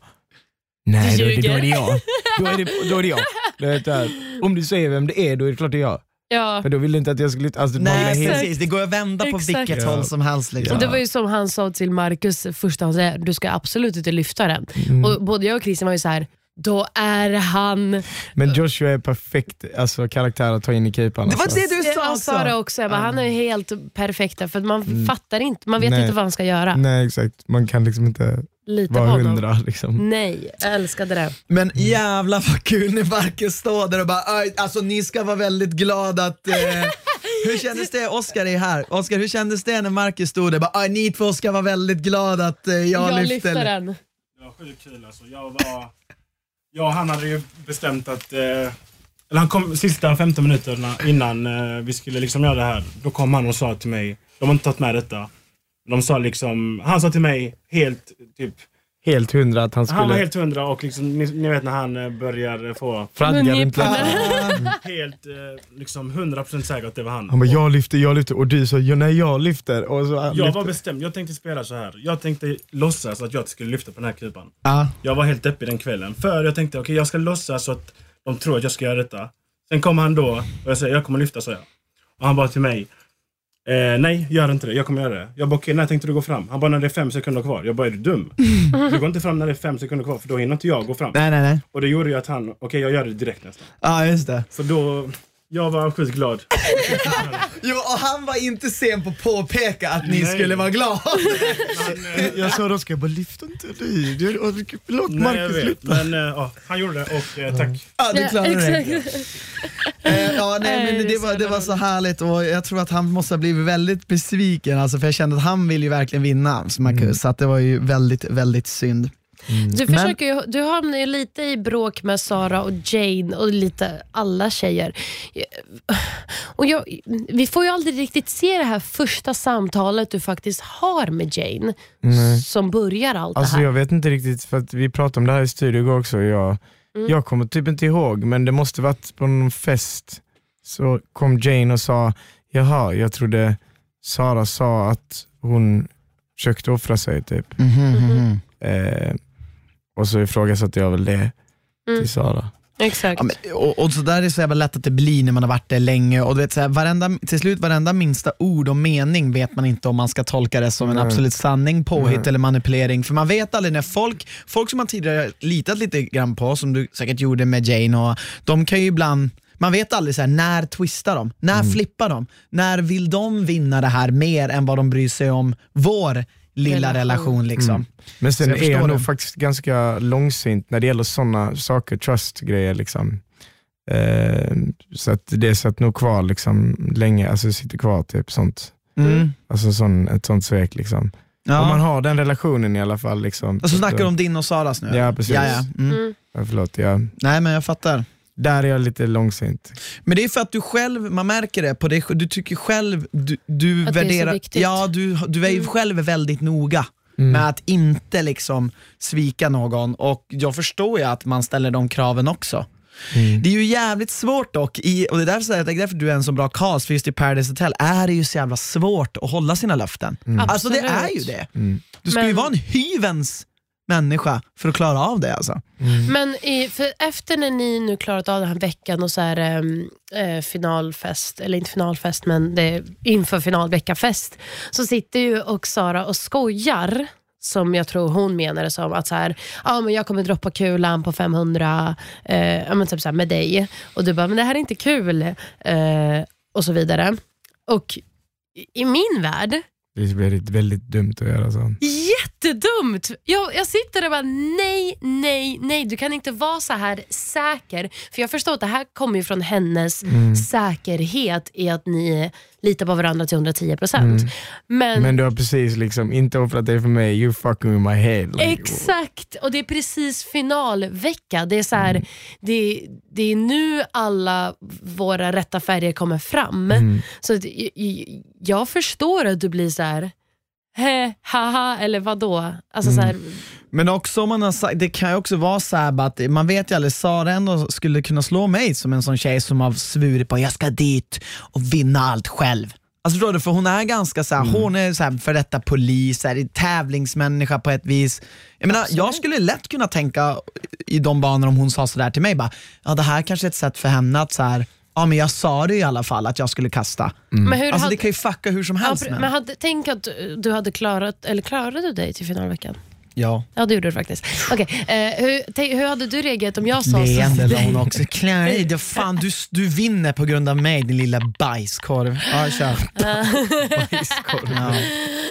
nej då, då är det jag. Då är det, då är det jag. Om du säger vem det är, då är det klart det är jag. Ja. För då vill du inte att jag skulle... Alltså, Nej precis, det går att vända på Exakt. vilket Ja. håll som helst. Liksom. Det var ju som han sa till Marcus första han sa, du ska absolut inte lyfta den. Mm. Och både jag och Christian var ju så här, då är han... Men Joshua är perfekt alltså, karaktär att ta in i keepern. Det var alltså. det du sa Jag också. sa det också, jag bara, han är helt perfekt för man fattar inte, man vet Nej. inte vad han ska göra. Nej exakt, man kan liksom inte Lita vara hundra. Liksom. Nej, jag älskade det. Men jävla vad kul när Marcus står där och bara, "Aj, alltså ni ska vara väldigt glada att... Eh, hur kändes det, Oscar är här, Oscar hur kändes det när Marcus stod där och bara, "Aj, ni två ska vara väldigt glada att eh, jag, Jag lyfte? lyfter eller?" den. Det var sjukt kul alltså. Jag var... Ja, han hade ju bestämt att... Eh, eller han kom sista 15 minuterna innan eh, vi skulle liksom göra det här. Då kom han och sa till mig, de har inte tagit med detta. De sa liksom, han sa till mig helt typ, Helt hundra att han skulle... han var helt hundra och liksom, ni, ni vet när han eh, börjar få Fradga runt Mungiporna. läppen. helt eh, liksom 100% säker att det var han. Han bara jag lyfter, jag lyfter och du sa ja, nej jag lyfter. Och så Jag lyfter. var bestämd, jag tänkte spela så här. Jag tänkte låtsas att jag skulle lyfta på den här kupan. Ja. Jag var helt deppig den kvällen. För jag tänkte, okej jag ska låtsas så att de tror att jag ska göra detta. Sen kommer han då och jag säger, jag kommer lyfta, sa jag. Och han bara till mig, eh, nej gör inte det, jag kommer göra det. Jag bara, okej när tänkte du gå fram? Han bara, när det är fem sekunder kvar. Jag bara, är du dum? Du går inte fram när det är fem sekunder kvar för då hinner inte jag gå fram. Nej nej nej. Och det gjorde ju att han, okej jag gör det direkt nästan. Ja just det. För då, jag var sjukt glad. Jo, och han var inte sen på att påpeka att ni Nej. skulle vara glada. Eh, Jag sa då ska jag bara lyfta inte och- Låt nej jag Marcus vet, lyfta. men eh, ja, han gjorde det och eh, tack. Ja, du klarade det. Eh, ja, nej, men det var, det var så härligt och jag tror att han måste ha blivit väldigt besviken alltså, för jag kände att han vill ju verkligen vinna, Marcus, så att det var ju väldigt, väldigt synd. Du, Men- försöker ju, du hamnar ju lite i bråk med Sara och Jane och lite alla tjejer. Och jag, vi får ju aldrig riktigt se det här första samtalet du faktiskt har med Jane, som börjar allt Alltså det här. jag vet inte riktigt, för att vi pratade om det här i studion igår också. Jag, Mm. jag kommer typ inte ihåg, men det måste varit på någon fest. Så kom Jane och sa, jaha, jag trodde Sara sa att hon försökte offra sig typ. Eh, och så ifrågasatte jag väl det Mm. till Sara. Exakt. Ja, men, och, och så där är det så jävla lätt att det blir när man har varit där länge och du vet, så här, varenda, till slut varenda minsta ord och mening vet man inte om man ska tolka det som en Nej. absolut sanning, påhitt eller manipulering. För man vet aldrig när folk, folk som man tidigare litat lite grann på, som du säkert gjorde med Jane, och de kan ju ibland man vet aldrig så här, när twistar de, när flippar de, när vill de vinna det här mer än vad de bryr sig om vår lilla relation. Relation. liksom. Men sen Så jag är jag förstår nog faktiskt ganska långsint när det gäller sådana saker, trust-grejer. Liksom. Eh, så att det satt nog kvar liksom, länge, alltså sitter kvar typ sånt. Mm. Alltså sån, ett sånt svek. Liksom. Ja. Om man har den relationen i alla fall. Liksom, och så snackar du om din och Saras nu? Ja, precis. Ja, ja. Mm. Mm. Ja, förlåt, ja. Nej men jag fattar. Där är jag lite långsint. Men det är för att du själv, man märker det på dig, du tycker själv, du, du Att det är så värderar, viktigt. ja du, du är ju Mm. själv väldigt noga med att inte liksom svika någon och jag förstår ju att man ställer de kraven också. Mm. Det är ju jävligt svårt dock, i, och det är därför, jag är därför du är en så bra cast, för just i Paradise Hotel är det ju så jävla svårt att hålla sina löften. Alltså det är ju det. Mm. Du ska ju Men- vara en hyvens människa för att klara av det alltså. Men i, för efter när ni nu klarat av den här veckan och så är det eh, finalfest, eller inte finalfest men det är inför finalveckafest, så sitter ju och Sara och skojar som jag tror hon menade som att så här, ah, men jag kommer droppa kulan på 500 eh, men typ så här, med dig. Och du bara, men det här är inte kul. Eh, och så vidare. Och i min värld, Det är väldigt, väldigt dumt att göra så. Jättedumt! Jag, jag sitter och bara nej, nej, nej. Du kan inte vara så här säker. För jag förstår att det här kommer ju från hennes säkerhet i att ni litar på varandra till 110%. Men, Men du har precis liksom inte offrat dig för mig, you fucking with my head. Like, Exakt, och det är precis finalvecka. Det är, så här, det, det är nu alla våra rätta färger kommer fram. Så att, jag förstår att du blir så här, he, haha, eller vadå? Alltså så här, Men också om man har sagt, det kan ju också vara så att man vet ju aldrig, Sara ändå skulle kunna slå mig som en sån tjej som har svurit på jag ska dit och vinna allt själv. Alltså förstår du, för hon är ganska så här, hon är så här för detta polis, så här, tävlingsmänniska på ett vis. Jag menar, jag skulle lätt kunna tänka i de banor om hon sa sådär till mig, bara, ja det här kanske är ett sätt för henne att så här, ja men jag sa det i alla fall att jag skulle kasta. men hur Alltså hade, det kan ju fucka hur som Ja, helst. men. men hade, tänk att du hade klarat, eller klarade du dig till finalveckan? Ja. Ja, det gjorde du faktiskt. Okej, eh, hur, tänk, hur hade du reagerat om jag sa så? Leende hon också. Klara i det. Fan, du, du vinner på grund av mig din lilla bajskorv. Ja, kör. Bajskorv. Ja.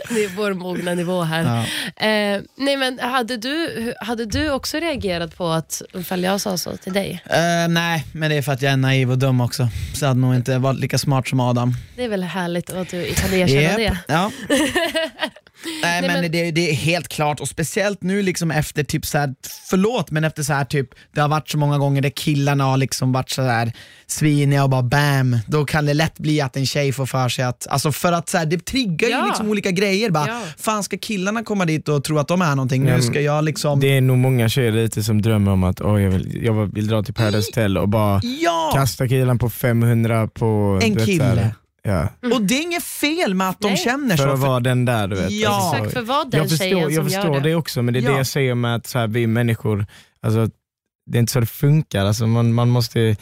Det är vår mogna nivå här. Ja. Eh, nej, men hade du, hade du också reagerat på att ifall jag sa så till dig? Eh, nej, men det är för att jag är naiv och dum också. Så jag hade nog inte varit lika smart som Adam. Det är väl härligt att du kan erkänna Japp. det. Ja. Nej, men, men- Det, det är helt klart och speciellt nu liksom efter typ så här, förlåt men efter så här typ, det har varit så många gånger där killarna har liksom varit så här sviniga och bara bam, då kan det lätt bli att en tjej får för sig att, alltså för att så här, det triggar Ja. ju liksom olika grejer. Bara, Ja. Fan ska killarna komma dit och tro att de är någonting? Nu ska jag liksom... Det är nog många tjejer ute som drömmer om att oh, jag, vill, jag vill dra till Paradise Hotel och bara Ja! kasta killen på 500 på... En kille. Ja. Och det är inget fel med att de Nej. känner För så. att vara den där du vet. Ja. Alltså, Exakt, för vad den jag förstår, jag förstår det. det. också, men det är Ja. det jag säger med att så här, vi människor, alltså, det är inte så det funkar. Alltså, man, man, måste,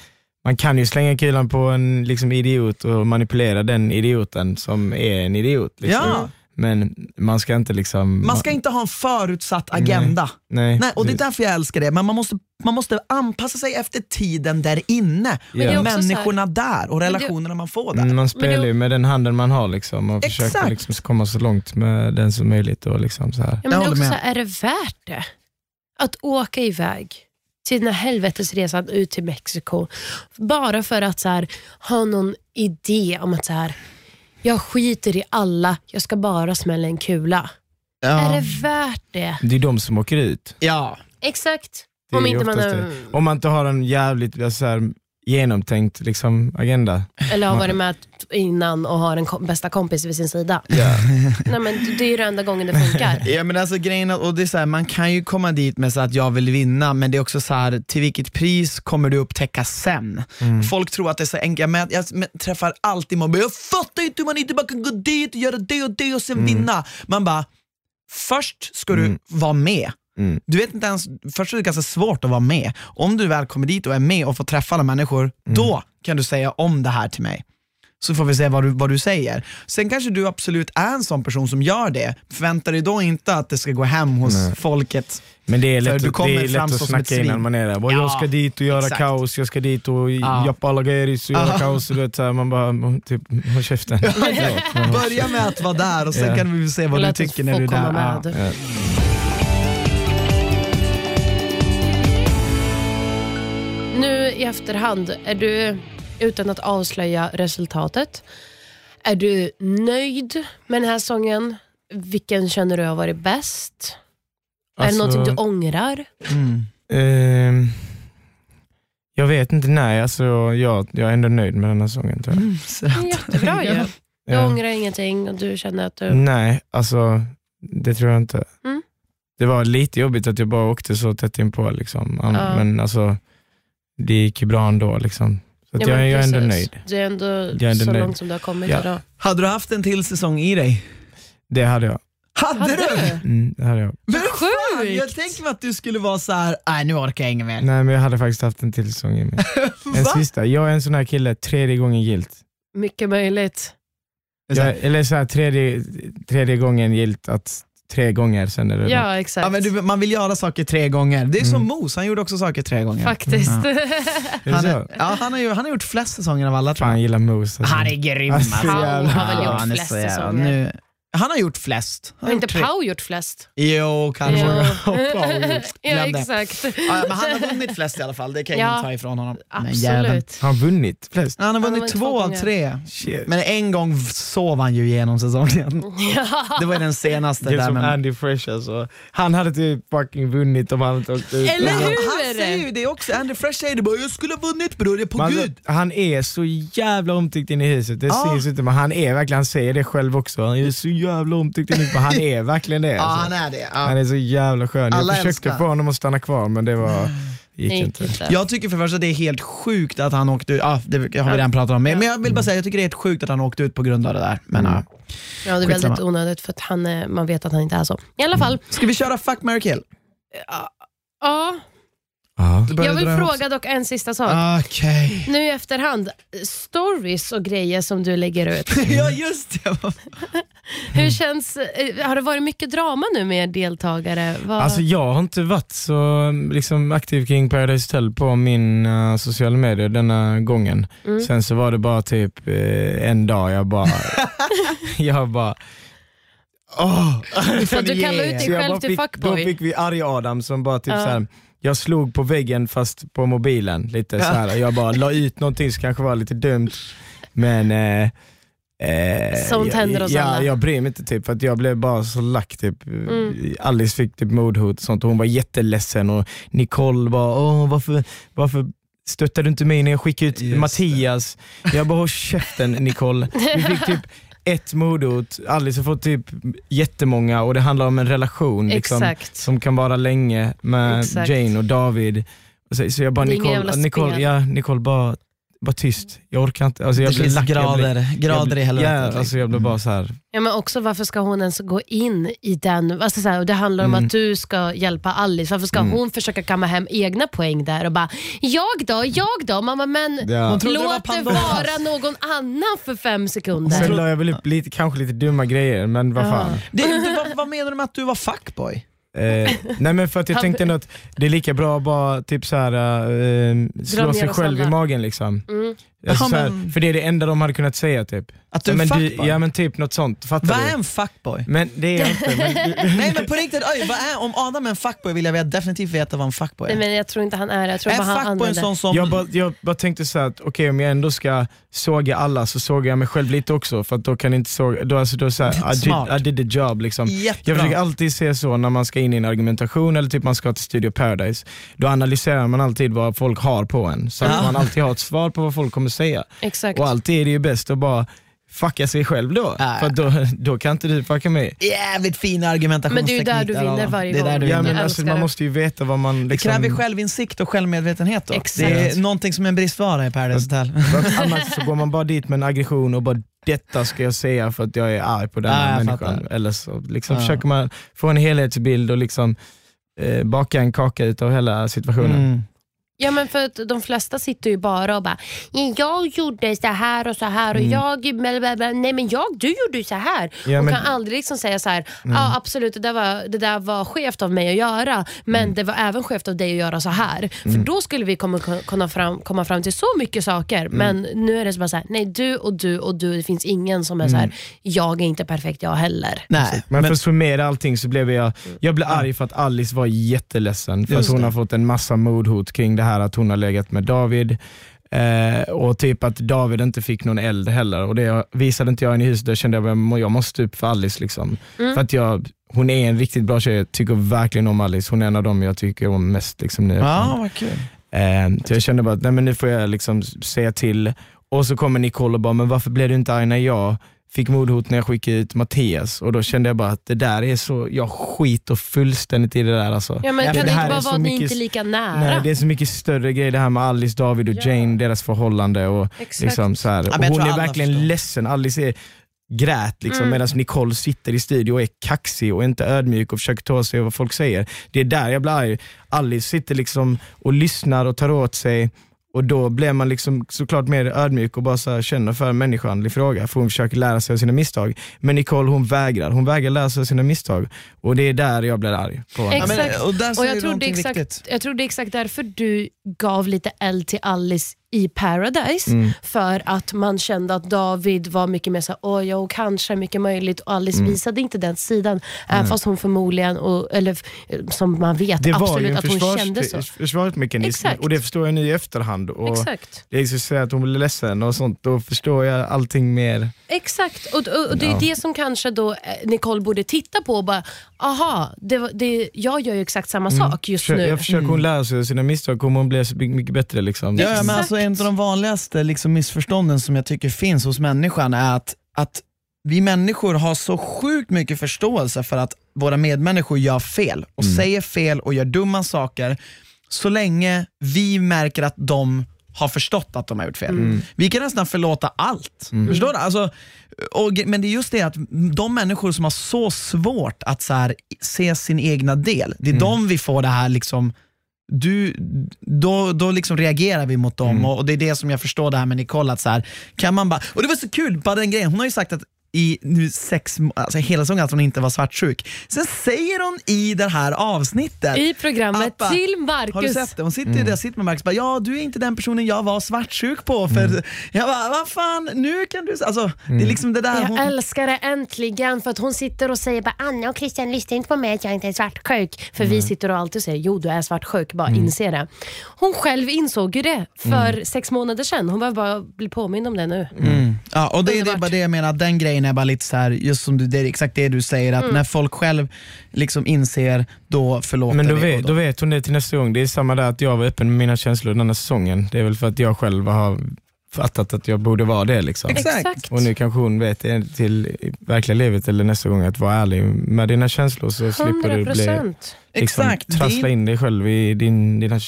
man kan ju slänga killen på en liksom, idiot och manipulera den idioten som är en idiot. Liksom. Ja. Men man ska inte liksom... Man ska inte ha en förutsatt agenda. Nej, Nej, och det är därför jag älskar det, men man måste, man måste anpassa sig efter tiden där inne. det här- människorna där och det- relationerna man får där. Mm, Man spelar ju med den handen man har liksom, och Exakt. försöker liksom komma så långt med den som möjligt. Och liksom så här. Ja, men det är, också så här, är det värt det? Att åka iväg till den här helvetesresan ut till Mexiko bara för att så här, ha någon idé om att så här, jag skiter i alla, jag ska bara smälla en kula. Är Ja. det värt det? Det är de som åker ut. ja. Exakt. Är Om inte man är. Om man inte har en jävligt alltså, så här, genomtänkt liksom, agenda. eller har varit med innan och har en kom, bästa kompis vid sin sida. Ja. Nej, men det är ju den enda gången det funkar. Ja men alltså grejen och det är så här, man kan ju komma dit med så att jag vill vinna, men det är också så här, till vilket pris kommer du upptäcka sen? Folk tror att det är så enkelt, men jag, jag träffar alltid mobbar, jag fattar inte hur man inte bara kan gå dit och göra det och det och sen vinna. Man bara, först ska du vara med. Mm. Du vet inte ens, först är det ganska svårt att vara med. Om du väl kommer dit och är med och får träffa alla människor, då kan du säga om det här till mig. Så får vi se vad du, vad du säger. Sen kanske du absolut är en sån person som gör det. Förvänta dig då inte att det ska gå hem hos Nej. folket. Men det är lätt, du det kommer är lätt att snacka innan man är där. Ja, jag ska dit och göra exakt. kaos, jag ska dit och Ja. jappa alla gairis och göra Ja. kaos. Och här, man bara, typ, håll käften. Börja med att vara där och sen kan vi se vad du tycker när du är där. Nu i efterhand, är du, utan att avslöja resultatet, är du nöjd med den här sången? Vilken känner du har varit bäst? är det Alltså, någonting du ångrar? Mm. ehm, jag vet inte, nej. Alltså, jag, jag är ändå nöjd med den här sången tror jag. Mm, söt. Jättebra ju. Du Ja. ångrar ingenting och du känner att du... Nej, alltså det tror jag inte. Mm. Det var lite jobbigt att jag bara åkte så tätt inpå. Liksom. Ja. Men alltså, det gick ju bra ändå. Liksom. Så att Ja, jag, jag är ändå nöjd. Du är ändå, är ändå så nöjd. långt som du har kommit Ja. idag. Hade du haft en till säsong i dig? Det hade jag. Hade, Hade du? du? Mm, det hade jag. Men fan, jag tänker mig att du skulle vara så här. nej nu orkar jag inget mer. Nej men jag hade faktiskt haft en till säsong i mig. En sista. Jag är en sån här kille, tredje gången gilt. Mycket möjligt. Jag, eller så här, tredje, tredje gången gilt att tre gånger sen är det Ja, exakt. Ja, men du, man vill göra saker tre gånger. Det är som Mm. Mos, han gjorde också saker tre gånger. Faktiskt. Ja. Han, är, ja, han, har ju, han har gjort flest säsonger av alla tror Fan jag jag. gillar Moose. Alltså. Han är grym Alltså, Han har väl gjort flest säsonger. Nu, han har gjort flest. Han Har har inte gjort tre. Pau gjort flest? Jo, kanske. Ja. Glöm ja, det. exakt. Ja, men han har vunnit flest i alla fall, det kan Ja, ingen ta ifrån honom. Absolut. Har han vunnit flest? Han har Han har vunnit vunnit två av tre. Shit. Men en gång sov han ju igenom säsongen. Ja. Det var den senaste. Det är där, som men... Andy Fresh alltså. Han hade typ fucking vunnit om han inte åkt ut. Eller hur? Han säger ju det också, Andy Fresh säger det bara, jag skulle ha vunnit bror, jag är på Man, gud. han är så jävla omtyckt inne i huset, det Ja. syns inte men han är verkligen, han säger det själv också, han är så jävla omtyckt i han är verkligen det. Ja, alltså. han är det. Han Ja. är så jävla skön. Alla Jag försökte älskar. få honom att stanna kvar men det var, gick inte. inte. Jag tycker för det första att det är helt sjukt att han åkte ut, ja, det har vi redan pratat om, men men jag vill bara säga jag tycker det är helt sjukt att han åkte ut på grund av det där. Men, Mm. ja. Ja, det är Skitsamma. väldigt onödigt för att han, är- man vet att han inte är så. I alla fall, Ska vi köra fuck, marry, kill? ja. Ja. Jag vill fråga dock en sista sak. Okej. Nu i efterhand, stories och grejer som du lägger ut. ja just det. Hur känns, eh, har det varit mycket drama nu med deltagare? Vad- Alltså jag har inte varit så liksom, aktiv kring Paradise Hotel på mina sociala medier denna gången. Mm. Sen så var det bara typ eh, en dag jag bara, jag bara Åh! Så du kallar ut Så dig själv till fick, Då fuckboy? fick vi arg Adam som bara typ Ja. så här, jag slog på väggen fast på mobilen lite så här. Jag bara la ut någonting som kanske var lite dumt men eh, eh, Sånt jag, händer oss ja, alla. Jag bryr mig inte typ för att jag blev bara så lack typ. Mm. Alice fick typ mordhot och sånt och hon var jätteledsen och Nicole var, åh varför, varför stöttar du inte mig när jag skickade ut Just Mattias? Jag bara, håll käften Nicole. Vi fick typ ett mordhot, Alice har fått typ jättemånga och det handlar om en relation liksom, som kan vara länge med Exakt. Jane och David. Så, så jag bara, Det Nicole, Nicole, ja, Nicole bara, bara tyst. Jag orkar inte. Alltså, jag Det blir finns lack, jag blir- grader, grader i jag, helvetet. Ja, liksom. alltså jag blir bara så här. Ja, men också varför ska hon ens gå in i den? Alltså så här, och det handlar om Mm. att du ska hjälpa Alice. Varför ska hon försöka kamma hem egna poäng där och bara, jag då, jag då? Mamma men Ja. Hon trodde det var låt det Pandoras. vara någon annan för fem Sen sekunder. la jag väl upp lite, kanske lite dumma grejer, men vad Ja. fan. Det, det, vad, vad menar du med att du var fuckboy? Eh, nej men för att jag tänkte att det är lika bra att bara typ så här, eh, slå sig själv alla. i magen. Liksom. Mm. Alltså, Ja, här, men- För det är det enda de hade kunnat säga. Typ. Att du är ja, men fuckboy? ja men typ något sånt, fattar Vad du? är en fuckboy? Men det är jag inte. Men, Nej men på riktigt, oj, vad är, om Adam är en fuckboy vill jag veta- definitivt veta vad en fuckboy Nej, är. men jag tror inte han är det. Jag tror Är bara han en fuckboy en använder. sån som... jag, bara, jag bara tänkte så här att okej om jag ändå ska såga alla så sågar jag mig själv lite också för att då kan jag inte såga, då, alltså, då så här, I, Smart. did, I did the job liksom. Jag Jättebra. försöker alltid se så när man ska in i en argumentation eller typ man ska till Studio Paradise. Då analyserar man alltid vad folk har på en. Så att Ja. man alltid har ett svar på vad folk kommer säga. Exakt. Och alltid är det ju bäst att bara fucka sig själv då. Ja. För då, då kan inte du fucka mig. Jävligt fin argumentationsteknik Men det är ju där du vinner varje det är där gång. du Ja, men alltså, man det. måste ju veta vad man... Det Liksom, kräver självinsikt och självmedvetenhet då. Exakt. Det är någonting som är en bristvara i Paradise Hotel. annars så går man bara dit med en aggression och bara detta ska jag säga för att jag är arg på den här jag människan. fattar. Eller så liksom Ja. försöker man få en helhetsbild och liksom eh, baka en kaka utav hela situationen. Mm. Ja men för att de flesta sitter ju bara och bara jag gjorde så här och så här och Mm. jag, blablabla. nej men jag, du gjorde ju så här. Ja, och men- kan aldrig liksom säga så här, ja absolut det där, var, det där var skevt av mig att göra men Mm. det var även skevt av dig att göra så här. För då skulle vi komma, kunna fram, komma fram till så mycket saker Mm. men nu är det så bara så här, nej du och du och du, det finns ingen som är så här, Mm. jag är inte perfekt jag heller. Nej, Men, men, för att summera allting så blev jag, jag blev arg för att Alice var jätteledsen för att hon det. har fått en massa mordhot kring det här att hon har legat med David. Eh, och typ att David inte fick någon eld heller. Och det visade inte jag in i huset, då kände jag att jag måste upp för Alice. Liksom. Mm. För att jag, hon är en riktigt bra tjej, jag tycker verkligen om Alice. Hon är en av dem jag tycker om mest. Liksom, nu. ja, vad kul. Eh, så jag kände bara att nej, men nu får jag liksom säga till. Och så kommer Nicole och bara, men varför blev du inte arg när jag fick mordhot när jag skickade ut Mattias? Och då kände jag bara att det där är så, jag skiter fullständigt i det där. Alltså. Ja, men Ja, kan det det inte bara vara att ni inte är lika nära? Nej, det är så mycket större grej det här med Alice, David och Ja. Jane, deras förhållande. Och Exakt. liksom så här. men Och hon är verkligen förstår. ledsen. Alice är grät liksom, Mm. medan Nicole sitter i studio och är kaxig och inte ödmjuk och försöker ta sig vad folk säger. Det är där jag blir arg. Alice sitter liksom och lyssnar och tar åt sig och då blir man liksom såklart mer ödmjuk och bara så här känner för en människohandlig fråga för hon försöker lära sig av sina misstag. Men Nicole hon vägrar, hon vägrar lära sig av sina misstag och det är där jag blir arg. På henne. Ja, men, Exakt. och där Och jag tror, det är någonting exakt, viktigt. jag tror det är exakt därför du gav lite eld till Alice i Paradise. Mm. För att man kände att David var mycket mer såhär, åh jo, kanske mycket möjligt. Och Alice Mm. visade inte den sidan. Även fast hon förmodligen, och, eller eh, som man vet, Det var ju absolut en att hon kände så. försvarsmekanism Exakt. och det förstår jag nu i efterhand. Och Exakt. Det är så att säga att hon blir ledsen och sånt, då förstår jag allting mer. Exakt, och, och, och det är Ja. det som kanske då eh, Nicole borde titta på och bara, aha, det, var- det, jag gör ju exakt samma sak just Försö- nu. Jag försöker hon lära sig sina misstag kommer hon bli så mycket bättre. Liksom. Ja, ja, men Exakt. Alltså, en av de vanligaste liksom, missförstånden som jag tycker finns hos människan är att, att vi människor har så sjukt mycket förståelse för att våra medmänniskor gör fel och säger fel och gör dumma saker så länge vi märker att de har förstått att de har gjort fel. Vi kan nästan förlåta allt. Förstår du? Alltså, och, men det är just det att de människor som har så svårt att så här, se sin egna del, det är de vi får det här liksom du, då, då liksom reagerar vi mot dem Mm. och, och det är det som jag förstår det här med Nicole, att så här, kan man bara, och det var så kul, bara den grejen, hon har ju sagt att i nu sex, alltså hela säsongen att hon inte var svartsjuk. Sen säger hon i det här avsnittet, I programmet Appa, till har du Marcus. sett det? Hon sitter ju där, sitter med Marcus och bara, ja du är inte den personen jag var svartsjuk på. För Jag bara, vad fan, nu kan du... Alltså, Det är liksom det där. Jag Hon, älskar det äntligen för att hon sitter och säger bara Anna och Christian lyssnar inte på mig att jag inte är svartsjuk. För vi sitter och alltid säger jo du är svartsjuk, bara inse det. Hon själv insåg ju det för sex månader sedan. Hon behöver bara bli påmind om det nu. Mm. ja, och det, det är Underbart. bara det jag menar, att den grejen är bara lite så här, just som du, det är exakt det du säger, att Mm. när folk själv liksom inser, då förlåter Men då vi. vet, och då vet hon det till nästa gång. Det är samma där att jag var öppen med mina känslor den här säsongen. Det är väl för att jag själv har fattat att jag borde vara det. Liksom. Exakt. Och nu kanske hon vet det till verkliga livet eller nästa gång att vara ärlig med dina känslor så slipper 100 du bli, liksom, Exakt. trassla in dig själv i din, dina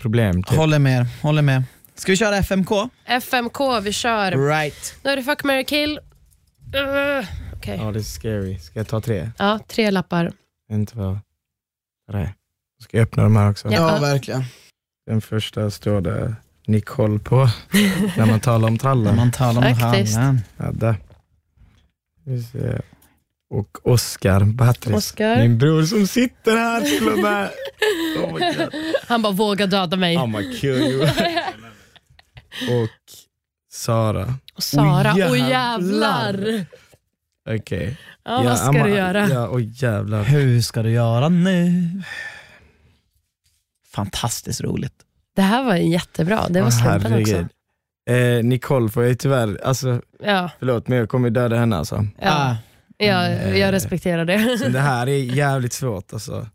problem. Typ. Håller med, håller med. Ska vi köra FMK? FMK, vi kör. Right. Nu är det fuck, marry, kill. Uh, Okej. Ja, det är scary. Ska jag ta tre? Ja, tre lappar. Inte vad vad det är. Ska jag öppna de här också? Ja. verkligen. Den första står det Nicole på, när man talar om När trallen. man talar om Faktiskt. hallen. Ja. Och Oscar Batris, Oscar. min bror som sitter här till och med. Oh my God. Han bara våga döda mig. I'm kill you. och Sara. Och Sara, Oj, åh jävlar. jävlar. Okej. Ja, vad ska amma- du göra? Ja, oj jävlar. Hur ska du göra nu? Fantastiskt roligt. Det här var jättebra. Det var slumpen också. herregud. Eh, Nicole får jag tyvärr, alltså, Ja, förlåt men jag kommer döda henne alltså. ja. Ah, Jag, jag respekterar det. Så det här är jävligt svårt alltså.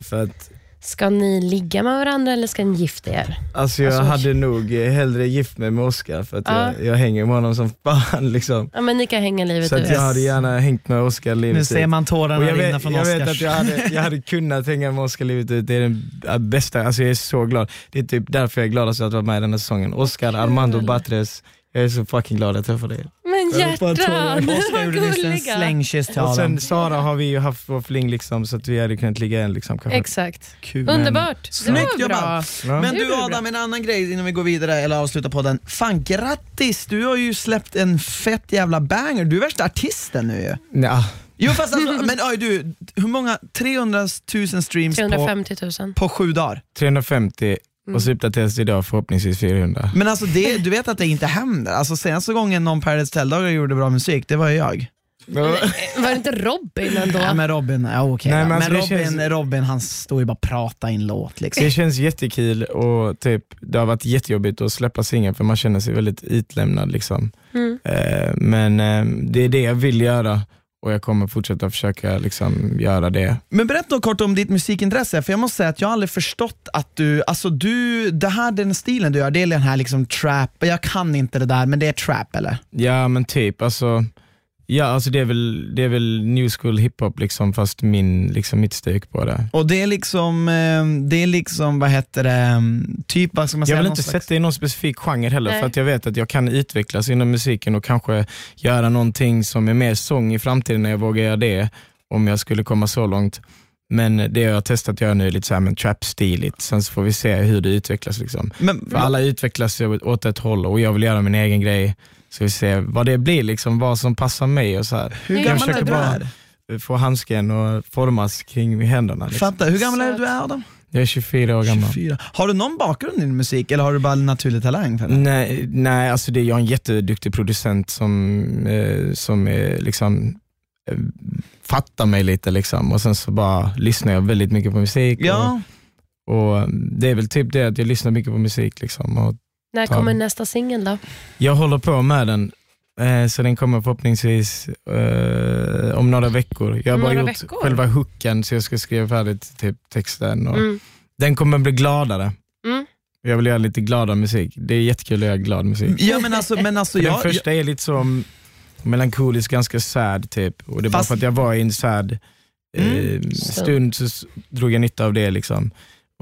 För att Ska ni ligga med varandra eller ska ni gifta er? Alltså jag Alltså, hade nog hellre gift mig med Oscar för att Ja. jag, jag hänger med honom som fan liksom. Ja, men ni kan hänga livet Så att ut. jag hade gärna hängt med Oscar livet nu ser ut. man tårarna jag rinna vet, från jag vet att jag hade, jag hade kunnat hänga med Oscar livet ut, det är den bästa, alltså jag är så glad. Det är typ därför jag är gladast att vara med i den här säsongen. Oscar, Armando Batres, jag är så fucking glad att jag träffade er. Men hjärtan, Oscar vad gjorde nyss en slängkyss till Och sen Sara har vi ju haft vår fling liksom så att vi hade kunnat ligga en liksom kanske. Exakt. Kul. Underbart. Snyggt bra. jobbat. Ja. Men du bra. Adam, en annan grej innan vi går vidare eller avslutar podden. Fan grattis, du har ju släppt en fett jävla banger. Du är värsta artisten nu ju. Ja, Jo fast alltså, men oj, du, hur många? 300 000 streams på, 350 000. på sju dagar. 350 och så uppdateras det idag förhoppningsvis 400. Men alltså det, du vet att det inte händer. Alltså senaste gången någon Paradise Hotel-dagar gjorde bra musik, det var ju jag. Var det inte Robin ändå? Ja, men Robin, ja, okej Nej, men men, alltså, det Robin, känns- Robin han står ju bara och pratar i en låt liksom. Det känns jättekul och typ, det har varit jättejobbigt att släppa singeln för man känner sig väldigt utlämnad. Liksom. Mm. Eh, men eh, det är det jag vill göra och jag kommer fortsätta försöka liksom, göra det. Men berätta kort om ditt musikintresse, för jag måste säga att jag har aldrig förstått att du, alltså du, det här den stilen du gör, det är den här liksom trap, jag kan inte det där men det är trap eller? Ja men typ, alltså, ja, alltså det, är väl, det är väl new school hiphop liksom, fast min, liksom, mitt stök på det. Och det är liksom, eh, det är liksom, vad heter det, typ vad ska man säga? Jag vill inte slags- sätta i någon specifik genre heller Nej. för att jag vet att jag kan utvecklas inom musiken och kanske göra någonting som är mer sång i framtiden när jag vågar göra det, om jag skulle komma så långt. Men det jag har testat att göra nu är lite så här med trap-stiligt, sen så får vi se hur det utvecklas. Liksom. Men, För alla utvecklas åt ett håll och jag vill göra min egen grej. Så vi ser vad det blir, liksom, vad som passar mig. och så här. hur Jag gammal är du? bara- Är? Få handsken och formas kring händerna. Liksom. Fatta, hur gammal är du Adam? Jag är 24 år gammal. 24. Har du någon bakgrund i musik eller har du bara naturlig talang för det? Nej, nej alltså det, jag är en jätteduktig producent som, eh, som eh, liksom, eh, fattar mig lite liksom. och sen så bara lyssnar jag väldigt mycket på musik. Ja, Och, och Det är väl typ det att jag lyssnar mycket på musik. Liksom. Och När kommer nästa singel då? jag håller på med den, eh, så den kommer förhoppningsvis eh, om några veckor. Jag har bara gjort veckor? själva hooken så jag ska skriva färdigt typ, texten. Och Mm. Den kommer bli gladare. Mm. Jag vill göra lite gladare musik. Det är jättekul att göra glad musik. ja men alltså, men alltså För jag, den första är lite så melankolisk, ganska sad typ. Och det är bara Fast- för att jag var i en sad eh, Mm. stund så drog jag nytta av det. liksom.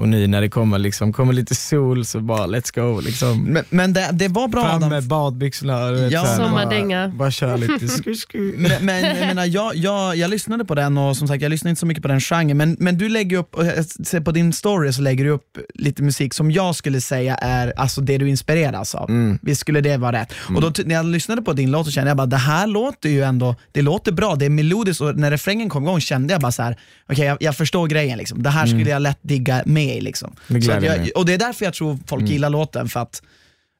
Och nu när det kommer, liksom, kommer lite sol så bara let's go. Liksom. Men, men det, det var bra Fram Adam. med badbyxorna. vet, Ja. här, Sommardänga. Bara, bara kör lite sku, sku. Men, men jag, menar, jag, jag, jag lyssnade på den och som sagt jag lyssnar inte så mycket på den genren men, men du lägger upp, ser på din story så lägger du upp lite musik som jag skulle säga är alltså det du inspireras av. Mm. Visst skulle det vara rätt? Och då, ty- när jag lyssnade på din låt så kände jag bara det här låter ju ändå, det låter bra, det är melodiskt och när refrängen kom igång kände jag bara så här: okej jag, jag förstår grejen liksom. Det här skulle jag lätt digga med i liksom. Det jag, mig. och det är därför jag tror folk gillar låten för att,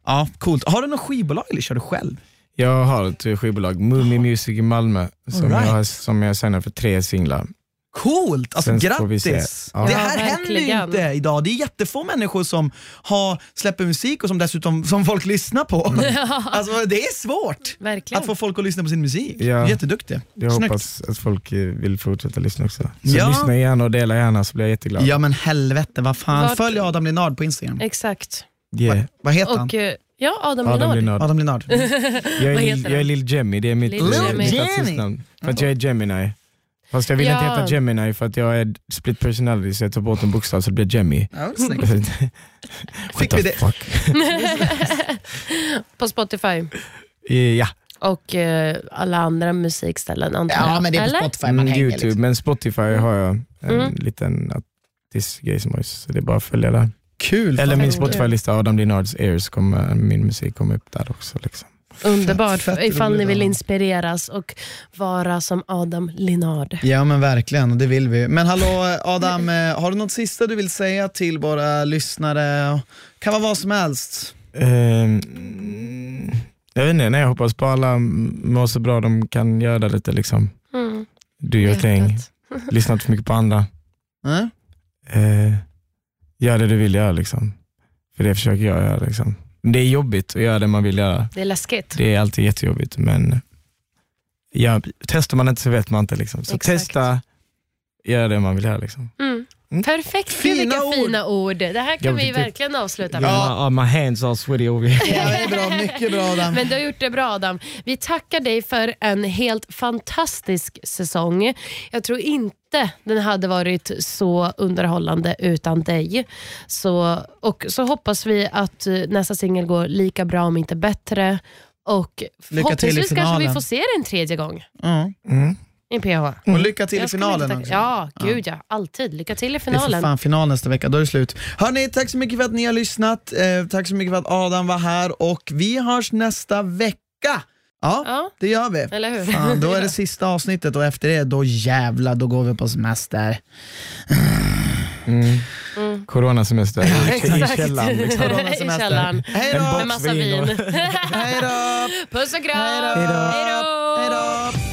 ja coolt. Har du något skivbolag eller kör du själv? Jag har ett skivbolag, Mummy Music i Malmö, som, right. jag, som jag sänder för tre singlar. Coolt! Alltså Sen grattis! Ja. Det Ja, här händer ju inte idag. Det är jättefå människor som har, släpper musik och som dessutom som folk lyssnar på. alltså det är svårt Verkligen. att få folk att lyssna på sin musik. Ja. Jätteduktig. Jag Snyggt. hoppas att folk eh, vill fortsätta lyssna också. Så Ja. lyssna gärna och dela gärna så blir jag jätteglad. Ja men helvete, vad fan. Vart- Följ Adam Linnard på Instagram. Exakt. Yeah. Vad heter han? Och eh, ja, Adam, Adam Linnard. Linnard. Adam Linnard. Jag är, Vad Lil, heter jag är han? Lil Jemmy, det är mitt, artistnamn. För att jag är Gemini. Fast jag vill inte Ja. heta Gemini för att jag är split personality så jag tar bort en bokstav så det blir Jemmy. Ja, Fick the vi det? fuck? På Spotify. Eh, Ja, Och eh, alla andra musikställen antar jag. Ja men det är på Eller? Spotify man mm, hänger Youtube, liksom. men Spotify har jag en Mm. liten artistgrej som har så det är bara att följa där. Kul. Eller min. Spotify-lista, Adam Linnards Ears, kommer, min musik kommer upp där också. Liksom. Underbart, Fett- fett ifall ni vill inspireras och vara som Adam Linnard. Ja men verkligen, och det vill vi. Men hallå Adam, eh, har du något sista du vill säga till våra lyssnare? Kan vara vad som helst. Ehm, jag vet inte, nej, jag hoppas på alla mår så bra de kan göra lite. Liksom. Mm. Do your thing, lyssna inte för mycket på andra. Eh? Eh, gör det du vill göra. Liksom. För det försöker jag göra. Liksom. Det är jobbigt att göra det man vill göra. Det är läskigt. Det är alltid jättejobbigt men ja, testar man inte så vet man inte. Liksom. Så Exakt. testa, gör det man vill göra. Liksom. Mm. Mm. Perfekt, Fina vilka ord. fina ord. Det här kan Jag vi tyckte- verkligen avsluta Ja. med. My, my hands are sweaty over here. Ja, det är bra, mycket bra Adam. Men du har gjort det bra Adam. Vi tackar dig för en helt fantastisk säsong. Jag tror inte den hade varit så underhållande utan dig. Så, och så hoppas vi att eh, nästa singel går lika bra om inte bättre. Och förhoppningsvis kanske vi finalen. får se det en tredje gång Ja. Mm. I PH. Och lycka till i finalen inte också. Ja, gud ja. Alltid. Lycka till i Det är för finalen. fan final nästa vecka, då är det slut. Hörni, tack så mycket för att ni har lyssnat. Eh, tack så mycket för att Adam var här och vi hörs nästa vecka. Ja, Ja, det gör vi. eller hur? Fan, då är det sista avsnittet och efter det, då jävlar, då går vi på semester. Mm. Mm. Coronasemester i Exakt. källaren. Liksom. I källaren. Hej En då! Med massa vin Hej då! Puss och kram. Hej då!